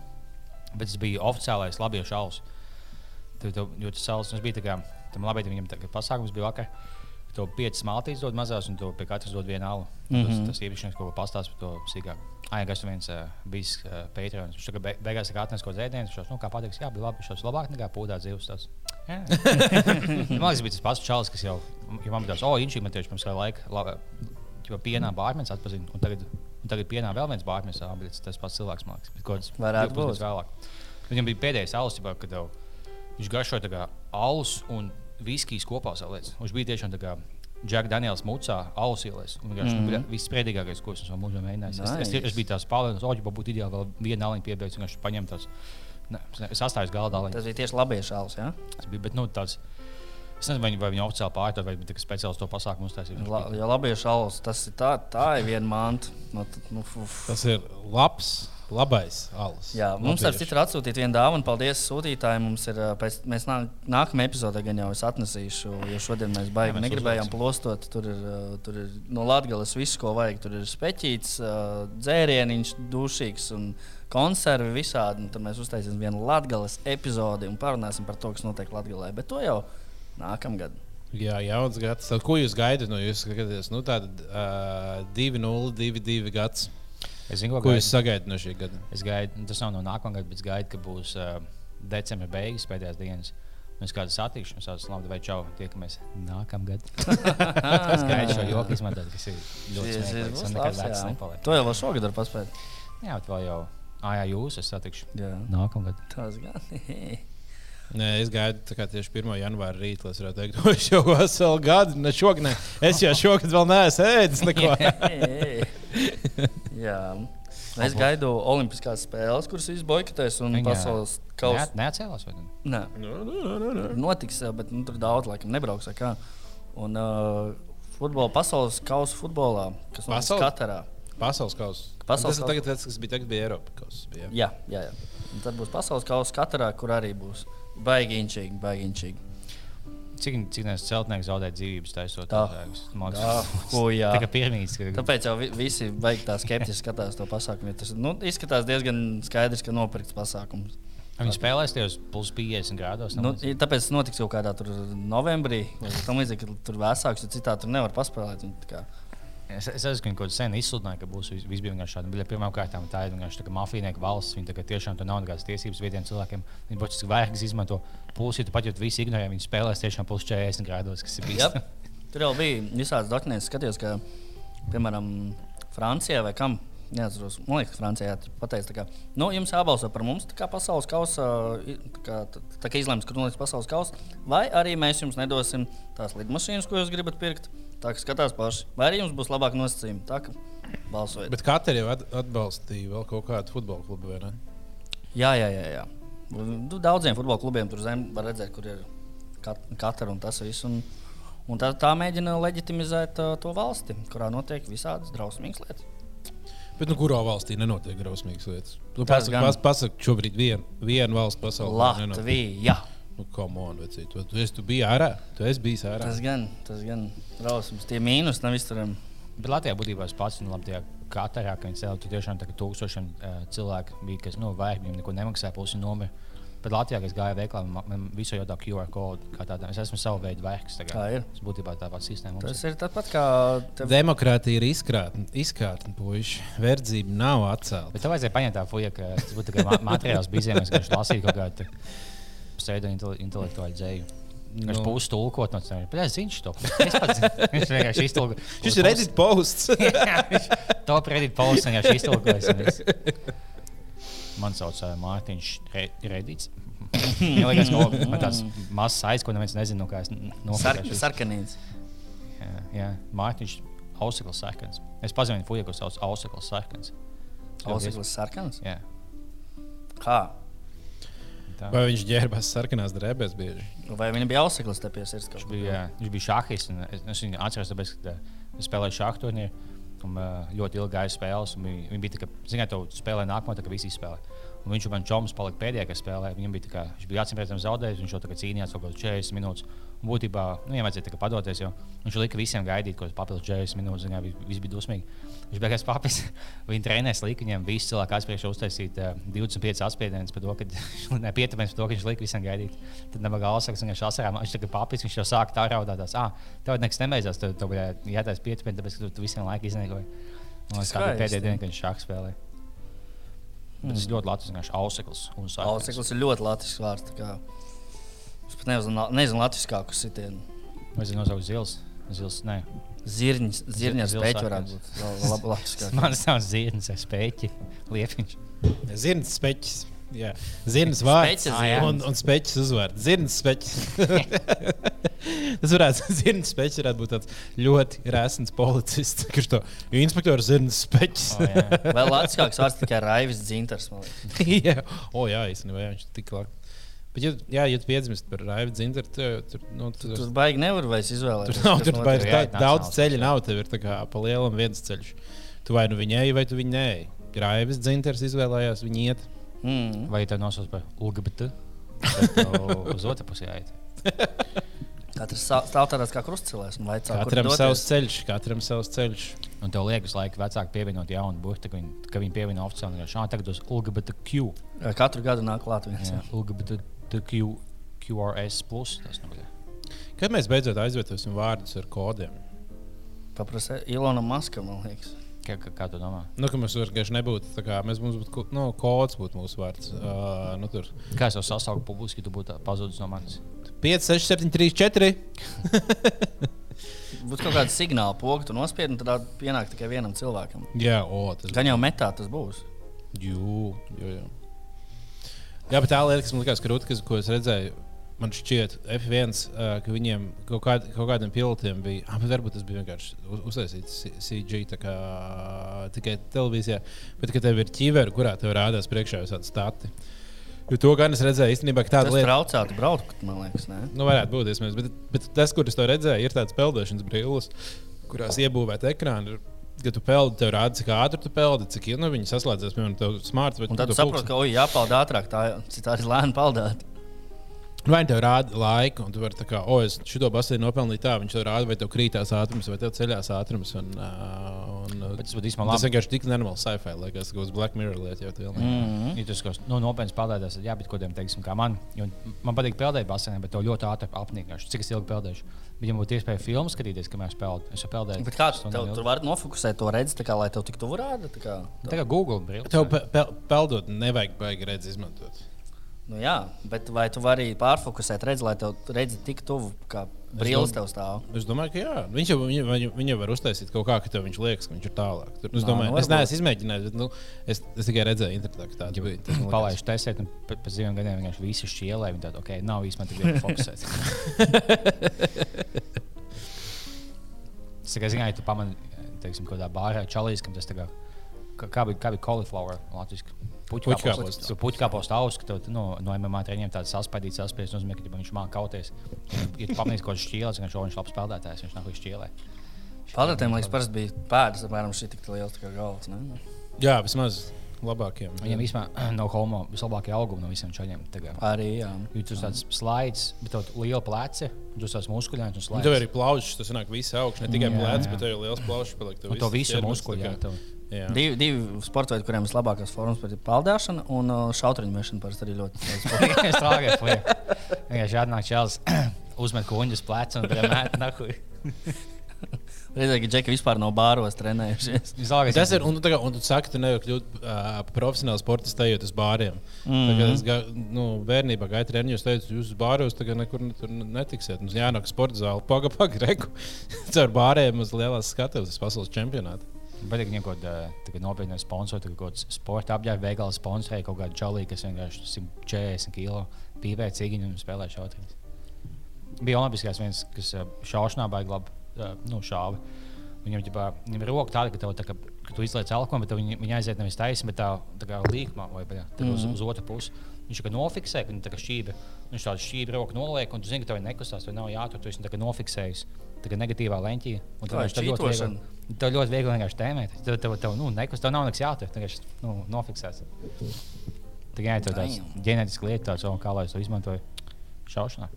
Bet tas bija oficiālais labiešu šaus. Tur tu, jo tas tas bija tā kā, tam labietim viņam tā kā pasākums bija vakar. To piecas maltītes dod mazās, un to pie katras dod vienu alu. Mm Mhm. -hmm. Tas, tas īpašnieks, ko pastāsta par to sīkāk. Ai, kas tur viens uh, bijis uh, Patreons. Viņš tagad be, beigās ir atnesis kaut ko dzēdienu. Šos, nu, kā pateiks, jā, bija labi, šos labāk nekā pūdā dzīves. Tas. Man liekas, bija tas pats čalis, kas jau, ja man bija tāds, o, inčī, man tieši pirms laika, la, jau pienā bārmenis atpazina, un tagad, un tagad pienā vēl viens bārmenis, bet tas pats cilvēks, man liekas, bet kaut kāds Varētu 12 būt. vēlāk. Viņam bija pēdējais alus, kad tev, viņš garšoja tā kā alus un viskijas kopā saliec. Viņš bija tiešām tā kā Džeks Daniels Mucā, alus ielēs. Un vienkārši mm -hmm. viss spriedīgākais, ko es esmu mūžā mēģinājis. Es, es, Nice. es, biju tās pārliekas, o, ģipā būtu ideāli vēl viena aliņa piebeigts, vienkārši paņemt tās. Ne, es astāju galdā aliņu. Tas bija tieši labie šāls. Ja? Tas bija, bet, nu, tāds, es nezinu, vai viņi, oficiāli pārto vai tikai speciāli to pasākumu uztaisīja. La, ja labie šāls, tas ir tā, tā ir viena manta. Nu, tad, nu, uf. Tas ir labs Labais alus. Jā, mums ar citu ir atsūtīta viena dāvana. Paldies sūtītājiem. Mums ir, pēc, mēs nā, nākamajā epizodē gan jau es atnesīšu, jo šodien mēs baigi Jā, mēs negribējām uzvelksim. plostot. Tur ir, tur ir no Latvijas viss, ko vajag. Tur ir speķīts, dzērieniņš, dušīgs un konservi visādi. Un Tad mēs uztaisīsim vienu Latvijas epizodi un parunāsim par to, kas notiek Latvijā. Bet to jau nākamgad. Jā, jauns gads. Tad, ko jūs gaidat no jūsu skatītājiem? Nu, tāda uh, 2-0, 2-2 gads. Es zinu, Ko ko jūs jūs sagaidat no šī gada? Es gaidu, nu, tas nav no nākamā gada, bet es gaidu, ka būs uh, decembris beigas, pēdējās dienas. Mēs kādu satikšu, un sauc, labi, vai čau, tiekamies nākamā gada. es gaidu šo joku izmantot, kas ir ļoti smieklīgs. un nekad vecs nepaliek. To jau vēl šogad var paspēt. Jā, bet vēl jau, ah, jā, jūs es satikšu Jā. nākamā gada. Tas gan. Nē, es gaidu tieši 1. janvāra rītā, lai es varētu teikt, ka es jau veselu gadu, ne šogad, ne. es jau šogad vēl neesmu ēdis neko. Jā. Es gaidu Olimpiskās spēles, kuras viss boikotēs, un pasaules kausa Ne, neatcēlās vai ne? Nē, nu, nu, nu. notiks, jā, bet nu, tur daudz laikam nebrauks. vai kā. Un uh, futbola, pasaules kausa futbolā, kas notiks Pasaules? Katarā. Pasaules kausa. Pasaules Tas ir tagad, tas, kas bija tagad, bija Eiropas kausa. Bija. Jā, jā, jā. Un tad būs pasaules kausa Katarā, kur arī būs baigi inčīgi, baigi inčīgi. Cik, nevis celtnieks zaudē dzīvības, taisot Tā. tādu Tā, ko, jā. Tā kā pirmīs, ka Tāpēc jau vi- visi baigi tā skeptiski skatās to pasākumu. Tas nu, izskatās diezgan skaidrs, ka nopirkts pasākums. viņi spēlēs tajos plus 50 grādos. Nu, tāpēc tas notiks jau kādā novembrī. Tam līdzīgi, ka tur vēsāks, jo citādi tur nevar paspēlēt. Un es, es esmu kaut kādā sen izsludināju, ka būs vis- viss bija vienkārši pirmām kārtām tā ir vienkārši tā mafijnieka valsts. Viņi tiešām tur nav nekādas tiesības vietējiem cilvēkiem. Viņi būtiski vērks izmanto pulsi, tu pat jau visi ignorē, viņi spēlēs tiešām plus 40 grādos, kas ir bijis. Jep. Tur jau bija visādas dokumentus, skatījos, ka, piemēram, Francijā vai kam. Neatceros, man liekas, ka Francijā pateica, ka nu, jums jābalso par mums, kā pasaules kausa, kā, tā, kā izlems, kur notiks pasaules kausa, vai arī mēs jums nedosim tās lidmašīnas, ko jūs gribat pirkt. Tā kā skatās paši, vai arī jums būs labāk nosacījumi. Tā kā balsojiet. Bet Katrs jau at- atbalstīja vēl kaut kādu futbola klubu. vai ne? Jā, jā, jā. jā. Nu, Daudziem futbola klubiem tur zem var redzēt, kur ir kat katra un tas viss. Un, un tā, tā mēģina leģitimizēt uh, to valsti, kurā notiek visādas drausmīgas lietas. Bet nu, kurā valstī nenotiek drausmīgas lietas? Nu, Tas pasak, gan. pas, pasak, šobrīd vien, viena valsts pasaulē. Latvija. Nu, come on, vecīt. Tu, tu, tu biji ārā. Tu esi bijis ārā. Tas gan, tas gan drausmas. Tie mīnus nav izturami. Bet Latvijā būtībā es pats un labi, katrā, ka viņi cēlīja tur tiešām tā, ka tūkstošiem uh, cilvēku bija, kas nu, vajag, viņiem neko nemaksāja, pusi nomira. Bet Latvijā, kad es gāju veiklā, man, man visu jau tā QR kode, kā tāda. Es esmu savu veidu vērks. Tā ir. Tas būtībā tā pati sistēma. Tas ir. ir tāpat kā. Tev... Demokrātija ir izkrātne puiši. Verdzība nav atcelta. Bet tev vajadzēja paņemt tā fuja, ka tas būtu kā ma- materiāls bizēm, es vienkārši lasīju kaut kādu pseido intelektuālu dzēju. Viņš Nu. būs tulkot no. Bet es zinu to. Es zinu. Viņš vienkārši iztulko. Šis ir Reddit posts. To predīt paulis vienkārši iztulkojas. Man sauc uh, Mārtiņš Re- Redīts. Man liekas, ka man tāds mazs aiz, ko neviens nezina, no kā es Sar nopirku. sarkanīts. Jā, jā. Mārtiņš Ausekls Sarkans. Es pazinu fuja, ko sauc Ausekls Sarkans. Auseklis sarkans. Jā. Kā? Tā. Vai viņš ģērbās sarkanās drēbēs bieži? Vai viņa bija auseklis te pie sirds? Viņš bija, viņš bija šahists. un Es, es viņu atceros, tāpēc, ka uh, es spēlēju šādu turnīru. Un, uh, ļoti ilgi gāja spēles. viņi bija tā, ka, zināt, tu spēlē nākamo, tā kā visi spēlē. Un viņš man čoms palika pēdējā, kas spēlēja. Viņam bija tā, kā, viņš bija acīm redzams zaudējis. Viņš jau tā kā cīnījās kaut kādas 40 minūtes. Un būtībā, nu, ja vajadzēja padoties, jo viņš lika visiem gaidīt kaut kādas papildus 40 minūtes. Viss, viss bija dusmīgi. Viņš beigās papis. Viņa trenēs lika viņam visu cilvēku atspējuši uztaisīt uh, 25 atspiedienus par to, ka ne pietuvēs par to, ka viņš lika visiem gaidīt. Tad galvas, ka viņš asarā, viņš kā papis, viņš jau sāk tā raudāt. Ah, tev nekas nebeidzās, tev, tev jātais pietuvēs, tāpēc, ka tu, tu visiem laiku izniekoji. Man liekas, tā bija pēdējā diena, kad viņš šāk spēlēja. Bet tas ļoti. Viņš ir auseklis. Auseklis ir ļoti latviešu vārds. Es pat nezinu, nezinu latviskāku sitienu. Vai zinu, nosaukt zils? Zils, nē. Zirņš, zirņš Zils spēķi varētu būt. Lab- latviskāk. Man nav zirnis, es spēķi. Liepiņš. Zirnas speķis. Jā. Zirnas vārds jā. un, un speķis uzvārds. Zirnas speķis. Tas varētu, zirnas speķis varētu būt tāds ļoti rēsns policists, kurš to inspektors zirnas speķis. O, jā. Vēl latviskāks vārds tikai Raivis Dzintars. man liekas. jā, o, jā īstenībā jā, viņš ir tik labi. Bet, ja, jā, ja tu piedzimst par Raivu Zinteru, tad tur, nu, tur, Tur baigi nevar vairs izvēlēties. tur nav tur Jā, tā, jā, daudz ceļu. Nav tev ir tā kā pa lielam viens ceļš. Tu vai nu viņai, vai tu viņai. Raivis dzinters izvēlējās viņu iet. Mm. Vai tev nosauc par LGBT? Uz otru pusi jāiet. Katrs stāv tādā kā krustcelēs Katram savs ceļš, katram savs ceļš. Un tev liekas, laika vecāki pievienot jaunu burtu, ka viņi, viņi pievieno oficiāli šādi tagad uz LGBTQ. Katru gadu nāk klāt viens. Jā, LGBTQ. QRS. Plus, tas nu, bļa. Kad mēs beidzot aizvietosim vārdus ar kodiem? Paprasa Ilona Maska, man liekas. kā, kā, kā tu domā? Nu, ka mums vienkārši nebūtu tā kā mēs mums būtu, nu, kods būtu mūsu vārds. Uh, nu, tur Kā es jau sasaucu publiski, tu būtu pazudis no manis? 5, 6, 7, 3, 4. Būtu kaut kāda signāla poga, tu nospied, un tad pienāk tikai vienam cilvēkam. Jā, o, tas Gan jau metā tas būs. Jū, jū, jū. Jā, bet tā lieta, kas man likās krūti, kas, ko es redzēju, man šķiet, F1, uh, ka viņiem kaut, kād, kaut kādiem pilotiem bija, ah, varbūt tas bija vienkārši uz- uztaisīts CG tā kā, tikai televīzijā, bet ka tev ir ķiveri, kurā tev rādās priekšā visādi stati. Jo to gan es redzēju īstenībā, ka tāda Tas lieta. traucētu braukt, man liekas. Ne? Nu, varētu būt iespējams, bet, bet tas, kur es to redzēju, ir tāds peldēšanas brilles, kurās iebūvēta ekrāna. Kad tu peldi, tev rāda, cik ātri tu peldi, cik nu, viņi saslēdzas, piemēram, tev smarts. Un tad tu saproti, ka, oi, jāpeld ātrāk, tā citādi lēni peldēt. Vai tev rāda laiku, un tu vari tā kā, o, es šo basēnu nopelnīju tā, viņš tev rāda, vai tev krītās ātrums, vai tev ceļās ātrums. Un, un, Bet tas būtu īstenībā tas vienkārši tik nenormāli sci-fi, liekas, ka uz Black Mirror tā Mm. Ja tu skaties, nu, nopietni spēlētājs, tad jābūt kaut kādiem, teiksim, kā man. Jo man patīk peldēt basēnā, bet to ļoti ātri apnīkāšu. Cik es ilgi peldēšu? Bet, ja būtu iespēja filmu skatīties, kamēr es peldēju, es jau peldēju. Bet kā tu tev, tur vari nofokusēt to redzi, tā kā, lai tev tik tuvu rāda? tā kā? Tā kā Google brīvs. Tev pe pe peldot nevajag baigi redzi izmantot. Nu, jā, bet vai tu vari pārfokusēt, redzi, lai tev redzi tik tuvu, kā brīvs tev stāv? Es domāju, ka jā. Viņš jau, viņu, viņu jau var uztaisīt kaut kā, ka tev viņš liekas, ka viņš ir tālāk. Tur, es, Nā, domāju, nu, es neesmu izmēģinājis, bet nu, es, es tikai redzēju internetā, ka tāds bija. Tas Palaiž testēt, un pēc pēc diviem gadiem vienkārši visi šķielē. Viņi tādi, ok, nav īsti man tik viegli fokusēt. Es tikai zināju, ja tu pamani, teiksim, kaut kādā bārā čalīs, kam tas tā kā, kā, kā bija, kā bija cauliflower latviski. Puķkāposts augs, ka tev nu, no MMA treniņiem tāds saspēdīts, saspēdīts, nozīmē, ka viņš māca kauties. Tu pamanīsi kaut kādu šķieli, tad viņš ir labs spēlētājs, viņš nāk uz šķielē. Peldētājiem, liekas, parasti bija pēdas, apmēram šī tik liels tā kā galds. Ne? Jā, vismaz labākiem. Viņam vispār no homo vislabākie augumi no visiem čaļiem. tagad. Arī, jā. Jo tur tāds slaids, bet tev liela plece, un tur tāds muskuļains un slaids. tev ir plaušas, tas nāk visi augšs, ne tikai jā. bet tev ir liels plaušas. Paliek, Un to visu tā Jā. Divi, divi sporta veidi, kuriem ir labākās formas, ir peldēšana un uh, šauteņu mešana. Parasti arī ļoti tā. Vienkārši atnāk čels, uzmet kuņģus plecu un mēt nahuj. Redzēju, ka Džeki vispār nav bāros trenējušies. Tas ir, un, tu tā kā- un tu saki, tu nevari kļūt uh, par profesionālu sportistu, ejot uz bāriem. Mm. -hmm. Es ga, nu, bērnībā gāju treniņos, teicu, jūs uz bāros tagad nekur ne- tur netiksiet. Mums jānāk uz sporta zāli, paga, paga, reku. Caur bāriem uz lielās skatuves, pasaules čempionātu. Bet viņam kaut kāda nopietna sponsora, kaut kāds sporta apģērba veikala sponsorēja kaut kādu čalī, kas vienkārši 140 kg pīpē cīņu un spēlē šauteņus. Bija olimpiskais viens, kas šaušanā baigi labi nu, šāva. Viņam, ģipā, viņam ir roka tāda, ka, tev, tā, ka, ka tu izlaiž elkojumu, bet tev viņa, viņa aiziet nevis taisni, bet tā, tā kā līkmā vai tā, tā, uz, uz otru pusi. Viņš tā kā nofiksē, ka viņa tā šķība. Viņš tādu šķību roku noliek, un tu zini, ka tev nekustās, vai nav jātur. Tu esi tā kā nofiksējis. Tā kā negatīvā leņķī. Un Tā ir tā ļoti viegli, tev ļoti viegli vienkārši tēmēt. Tev, tev, tev, nu, nekus, tev nav nekas jātur. Tev vienkārši nu, nofiksēts. Tā kā ir tāds Damn. ģenētisks lietas, tāds, kā lai es to izmantoju šaušanā.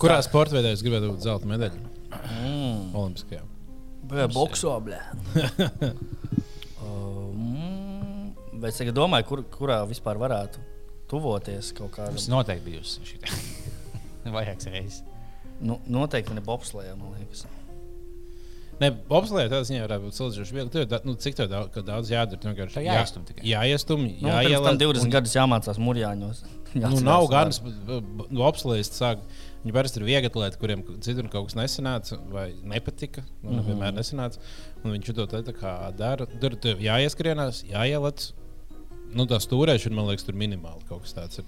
Kurā sporta veidā es gribētu būt zelta medaļu? Mm. Olimpiskajā. Bija bokso, blē. Bet es domāju, kur, kurā vispār varētu tuvoties kaut kādam. Tas noteikti bijusi šī vairākas reizes. Nu, noteikti ne bobslēgā, man liekas. Nē, bobslēgā tādā ziņā varētu būt salīdzinoši viegli. Tev, da- nu, cik tev daudz, ka daudz jādara? Vienkārši Tev jāiestum tikai. Jāiestum, Nu, jāieliek. tam 20 gadus jāmācās mūrjāņos. Nu, nav gan bobslēgas, sāk. Viņi parasti ir viegli atlēti, kuriem citur kaut kas nesanāca vai nepatika. Nu, mm Mhm. -hmm. vienmēr nesanāca. Un viņš to tā, tā kā dara. Tur tev jāieskrienās, jāieliec. Nu, tā stūrēšana, man liekas, tur minimāli kaut kas tāds ir.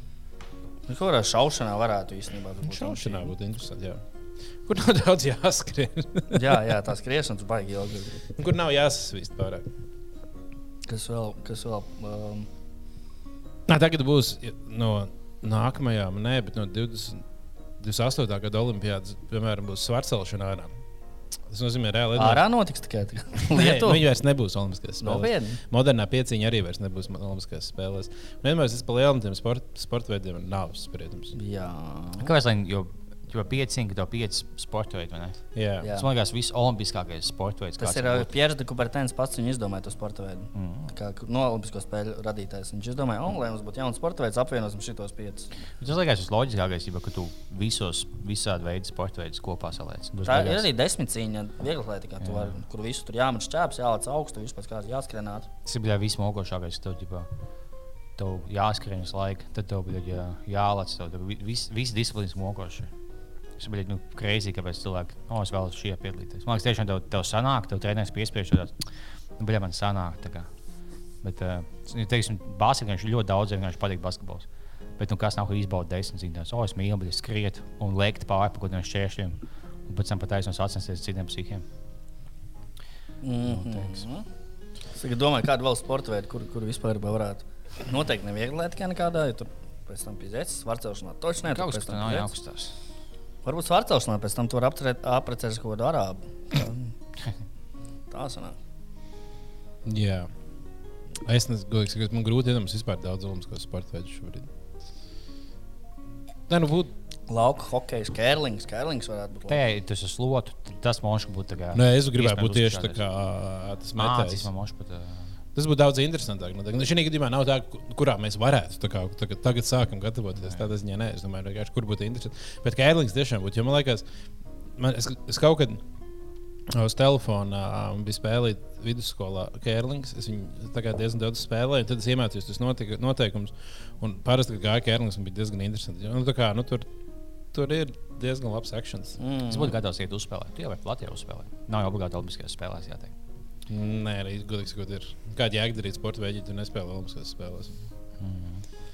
Nu, Kurā šaušanā varētu īstenībā būt? Šaušanā būtu interesanti. Jā. Kur nav daudz jāskrien. jā, jā, tā skriešana baigi ilgi. Kur nav jāsasvīst pārāk. Kas vēl? Kas vēl um, Nā, tagad būs no nākamajām, nē, bet no 20, 28. gada olimpiādas, piemēram, būs svarcelšana ārā. Tas nozīmē, reāli Ārā notiks tikai Lietuva. Viņi vairs nebūs Olimpiskās spēlēs. Nopietni. Modernā pieciņa arī vairs nebūs Olimpiskās spēlēs. Vienmēr tas par lieliem tiem sport, sporta veidiem ir nāves spriedums. Jā. Kāpēc? lai- Jo, jo pieci, ka tev pieci sporta veidi, vai ne? Jā. Tas man liekas, viss olimpiskākais sporta veids. Tas ir uh. Pierre de Coubertins pats, viņš izdomāja to sporta veidu. Mm. Kā no Olimpisko spēļu radītājs. Viņš izdomāja, oh, lai mums būtu jauns sporta veids, apvienosim šitos piecus. Tas liekas, tas loģiskākais, ja ka tu visos, visādi veidi sporta veidus kopā saliec. Tas Tā ir arī desmit cīņa, viegli atlētikā, tu vari, kur visu tur jāmet šķēps, jālec augstu, vispār kā jāskrienāt. Tas ir bijis vismokošākais. Tev, ģipā, tev jāskrien uz laiku, tad tev bija jā. Tev, tev vis, disciplīnas mokoši. Tas bija nu, krēsli, kāpēc cilvēki oh, es vēlos šajā piedalīties. Man liekas, tiešām tev, tev sanāk, tev treneris piespiež tādu, nu, bija man sanāk. Bet, uh, teiksim, basketbolā viņš ļoti daudz vienkārši patīk basketbols. Bet, nu, kas nav izbaudījis desmit zīmēs, oh, es mīlu, bet es skrietu un lēktu pāri kaut kādiem šķēršļiem. Un pēc tam pat aizsnos sacensties citiem psihiem. Mm -hmm. Es tagad domāju, kādu vēl sporta veidu, kur, kur vispār varētu. Noteikti neviegli atlētikā nekādā, jo tur pēc tam piezīmēs, svarcelšanā točnē. tur pēc tam tāds Varbūt svarcelšanā pēc tam tur aprecēs kaut kādu arābu. Tā sanāk. Jā. Es nezinu, kas man grūti iedomāties vispār daudz olimpiskos sporta veidus šobrīd. Nē, nu būtu. Lauka hokeja, kērlings, kērlings varētu būt. Ja tas ir slots, tad tas monšs būtu tā kā. Nē, es gribēju būt tieši tā kā tas metējs. Tas būtu daudz interesantāk. Nu, nu, Šī gadījumā nav tā, ku- kurā mēs varētu tā kā, tagad, tagad sākam gatavoties. Tādā ziņā nē, es domāju, vienkārši, kur būtu interesanti. Bet kā ērlings tiešām būtu, jo man liekas, man, es, es kaut kad uz telefona um, biju spēlējis vidusskolā Kērlings. Es viņu diezgan daudz spēlēju, tad es iemācījos tos noteikumus. Un parasti, gāja Kērlings, man bija diezgan interesanti. Nu, kā, nu, tur, tur ir diezgan labs akcents. Mm. Es būtu gatavs iet uzspēlēt. Tu jau vari Latvijā uzspēlēt. Nav obligāti Olimpiskajās spēlēs jāteikt. Nē, arī godīgi sakot, ir. Kāda jēga darīt sporta veidu, ja tu nespēlē Olimpiskās spēlēs?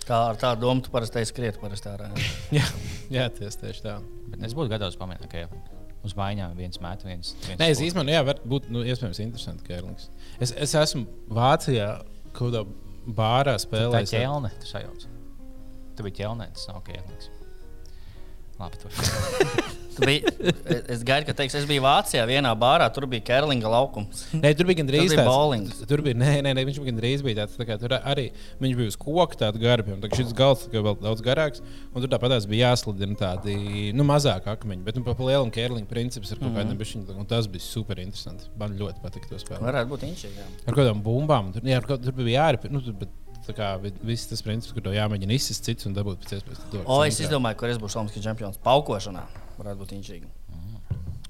Kā ar tādu domu tu parasti skriet parasti ārā. Jā, jā ties, tieši tā. Bet es būtu gatavs pamēģināt, ka uz maiņām viens met, viens. viens Nē, es īstenībā, jā, var būt nu, iespējams interesanti, ka Erlings. Es, es esmu Vācijā kaut kādā bārā Tā ir spēlējis. ķelne, tu sajauc. Tu biji ķelnē, tas nav kēlings. Labi, tur. Tu biji, es- gaidu, ka teiks, es biju Vācijā vienā bārā, tur bija Kērlinga laukums. Nē, tur bija gandrīz bija tāds- bowlings. Tur bija, nē, nē, nē viņš bija gandrīz bija tāds, tā kā, tur arī viņš bija uz koka tāda garba, un tā kā šis gals kā vēl daudz garāks, un tur tāpat bija jāslidina tādi, nu, mazāk akmeņi, bet, nu, pa lielam kērlinga princips ir kaut Mhm. kādiem bišķiņ, un tas bija super interesanti. Man ļoti patika to spēlēt. Varētu būt inčīgi. jā. Ar kādām bumbām, tur, jā, ar tur bija jāripina, nu, tur, bet, kā vi- viss tas princips, kur tev jāmēģina izsist cits un dabūt pēc iespējas to. O, es izdomāju, kur es būšu Olimpiskais čempions. Paukošanā varētu būt inčīgi.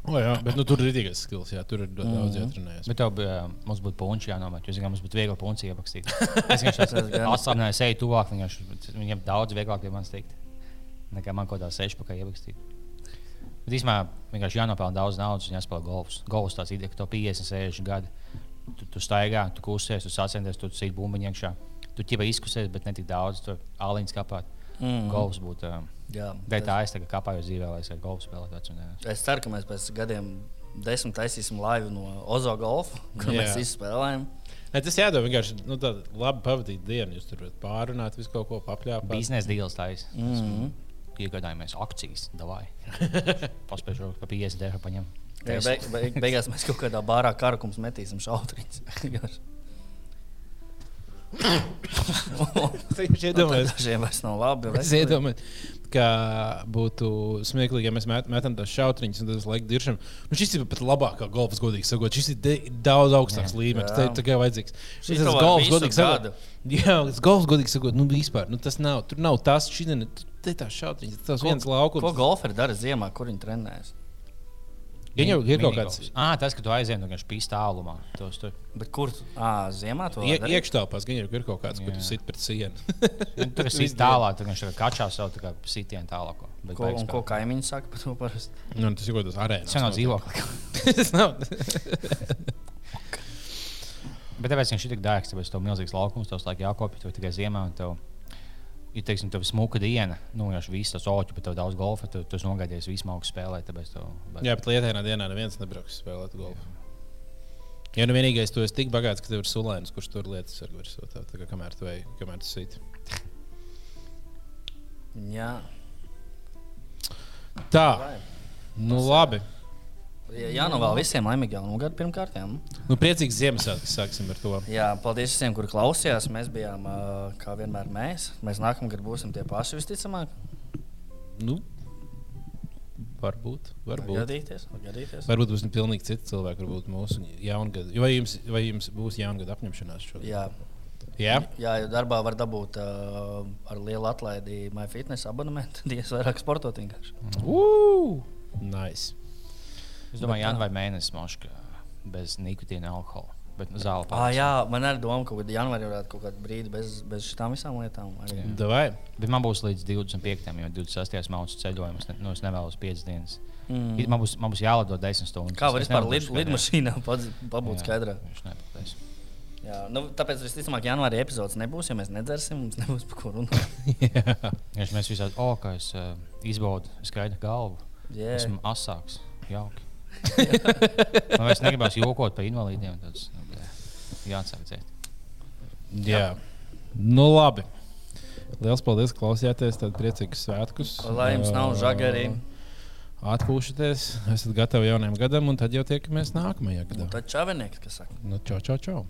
O, jā, bet nu, tur ir rītīgais skills, jā, tur ir ļoti daudz Mhm. jātrenējas. Bet tev bija, mums būtu punči jānomet. Jūs zināt, mums būtu viegli punči iepakstīt. Es vienkārši atslābināju seju tuvāk, viņiem daudz vieglāk pie manis tikt. Nekā man kaut kādā sešpakā iepakstīt. Bet īstenībā vienkārši jānopelna daudz naudas un jāspēlē golfs. Golfs tāds ideja, ka tev 50, 60 gadi. Tu, tu staigā, tu kusies, tu sacenties, tu sīk bumbiņu iekšā. Tu ķipa izkusies, bet ne tik daudz. Tur aliņas kāpāt. Mm. Golfs būtu. um, Jā, Dēļ tā es tagad kāpāju uz dzīvē, lai es varētu golfu spēlēt. vecumdienās. Es ceru, ka mēs pēc gadiem desmit taisīsim laivu no Ozo golfa, kur Jā. mēs visi spēlējam. Ne, tas jādara vienkārši nu, tāda labi pavadīta diena. Jūs tur varat pārunāt, visu kaut ko papļāpāt. Biznesa deals taisa. Mm. Iegādājāmies akcijas, davai. Paspēju pa 50 eiro paņem. Ja beig, beig, beigās mēs kaut kādā bārā karakums metīsim šautrīns. Viņš iedomājas. Dažiem vairs nav labi. Es iedomājos, ka būtu smieklīgi, ja mēs met, metam tās šautriņas un tas laikam diršam. Nu, šis ir pat labākā golfs, godīgi sakot. Šis ir de, daudz augstāks Jā. līmenis. Tā ir tikai vajadzīgs. Šis var golfs, godīgi sakot. Jā, tas golfs, godīgi sakot, nu vispār. Nu, tas nav, tur nav tas, šī ir tā šautriņas. Tas viens laukums. Ko golferi dara ziemā, kur viņi trenējas? Ja jau ir kaut kāds Ah, tas, ka tu aizjūti no šīs tālumā. Tos tur Bet kur? À, ziemā to darīt? iekštelpās, gan ir kaut kāds, kur tu sit pret sienu. Nu, tur ir tālāk, tur viņš kačā savu tā kā sitienu tālāko. Bet Ko, un ko kaimiņi saka par to parasti? nu, tas ir kaut kas arēnas. Tas nav dzīvoklis. Tas nav. Bet tāpēc viņš ir tik dārgs, tāpēc ir milzīgs laukums, tev laikam jākopja, tikai ziemā. un Tev, ja teiksim, tev ir smuka diena, nu, jau viss tas oķis, bet tev daudz golfa, tu, tu nogaidies visu mauku spēlēt. Tāpēc tev, bet, Jā, bet lietainā dienā neviens nebrauks spēlēt golfu. Ja nu vienīgais tu esi tik bagāts, ka tev ir sulēns, kurš tur lietas ar virsū, tā, tā kā kamēr tu ej, kamēr tu sīti. Jā. Tā, nu labi. Jā, jā nu vēl visiem laimīgi jaunu gadu pirmkārt. Jā. Nu, priecīgs Ziemassvētku, sāksim ar to. jā, paldies visiem, kuri klausījās. Mēs bijām, kā vienmēr, mēs. Mēs nākamgad būsim tie paši visticamāk. Nu, varbūt, Var varbūt. gadīties, gadīties. Varbūt būs pilnīgi citi cilvēki, varbūt mūsu jaungada. Vai jums, vai jums būs jaungada apņemšanās šodien? Jā, Jā? jā, jo darbā var dabūt uh, ar lielu atlaidi MyFitness abonementu. Dievs vairāk sportot vienkārši. Ugh! Nice. Es domāju, janvāra mēnesis moška bez nikotīna alkohola. Bet nu, zāle Ah, jā, man arī doma, ka janvārī varētu kaut kādu brīdi bez, bez šīm visām lietām. Bet man būs līdz 25. jo 26. mācīs ceļojums. Ne, nu, es nevēlos 5 dienas. Mm. Man, būs, man būs jālido 10 stundas. Kā var vispār lid, lidmašīnā pabūt skaidrā? Viņš nepateiks. Jā, nu, tāpēc visticamāk, janvārī epizodes nebūs. Ja mēs nedzersim, mums nebūs par ko runāt. Viņš mēs visādi, o, kā es uh, izbaudu skaidru galvu. Yeah. Esmu asāks. Jauki. Man vairs negribas jokot par invalīdiem. Tāds, jāatsāk dzēt. Jā. Jā. Nu, labi. Lielas paldies, ka klausījāties. Tad priecīgus svētkus. Lai jums nav žagarī. Atpūšaties, esat gatavi jaunam gadam, un tad jau tiekamies nākamajā gadā. Nu, tad čavinieks, kas saka. Nu, čau, čau, čau.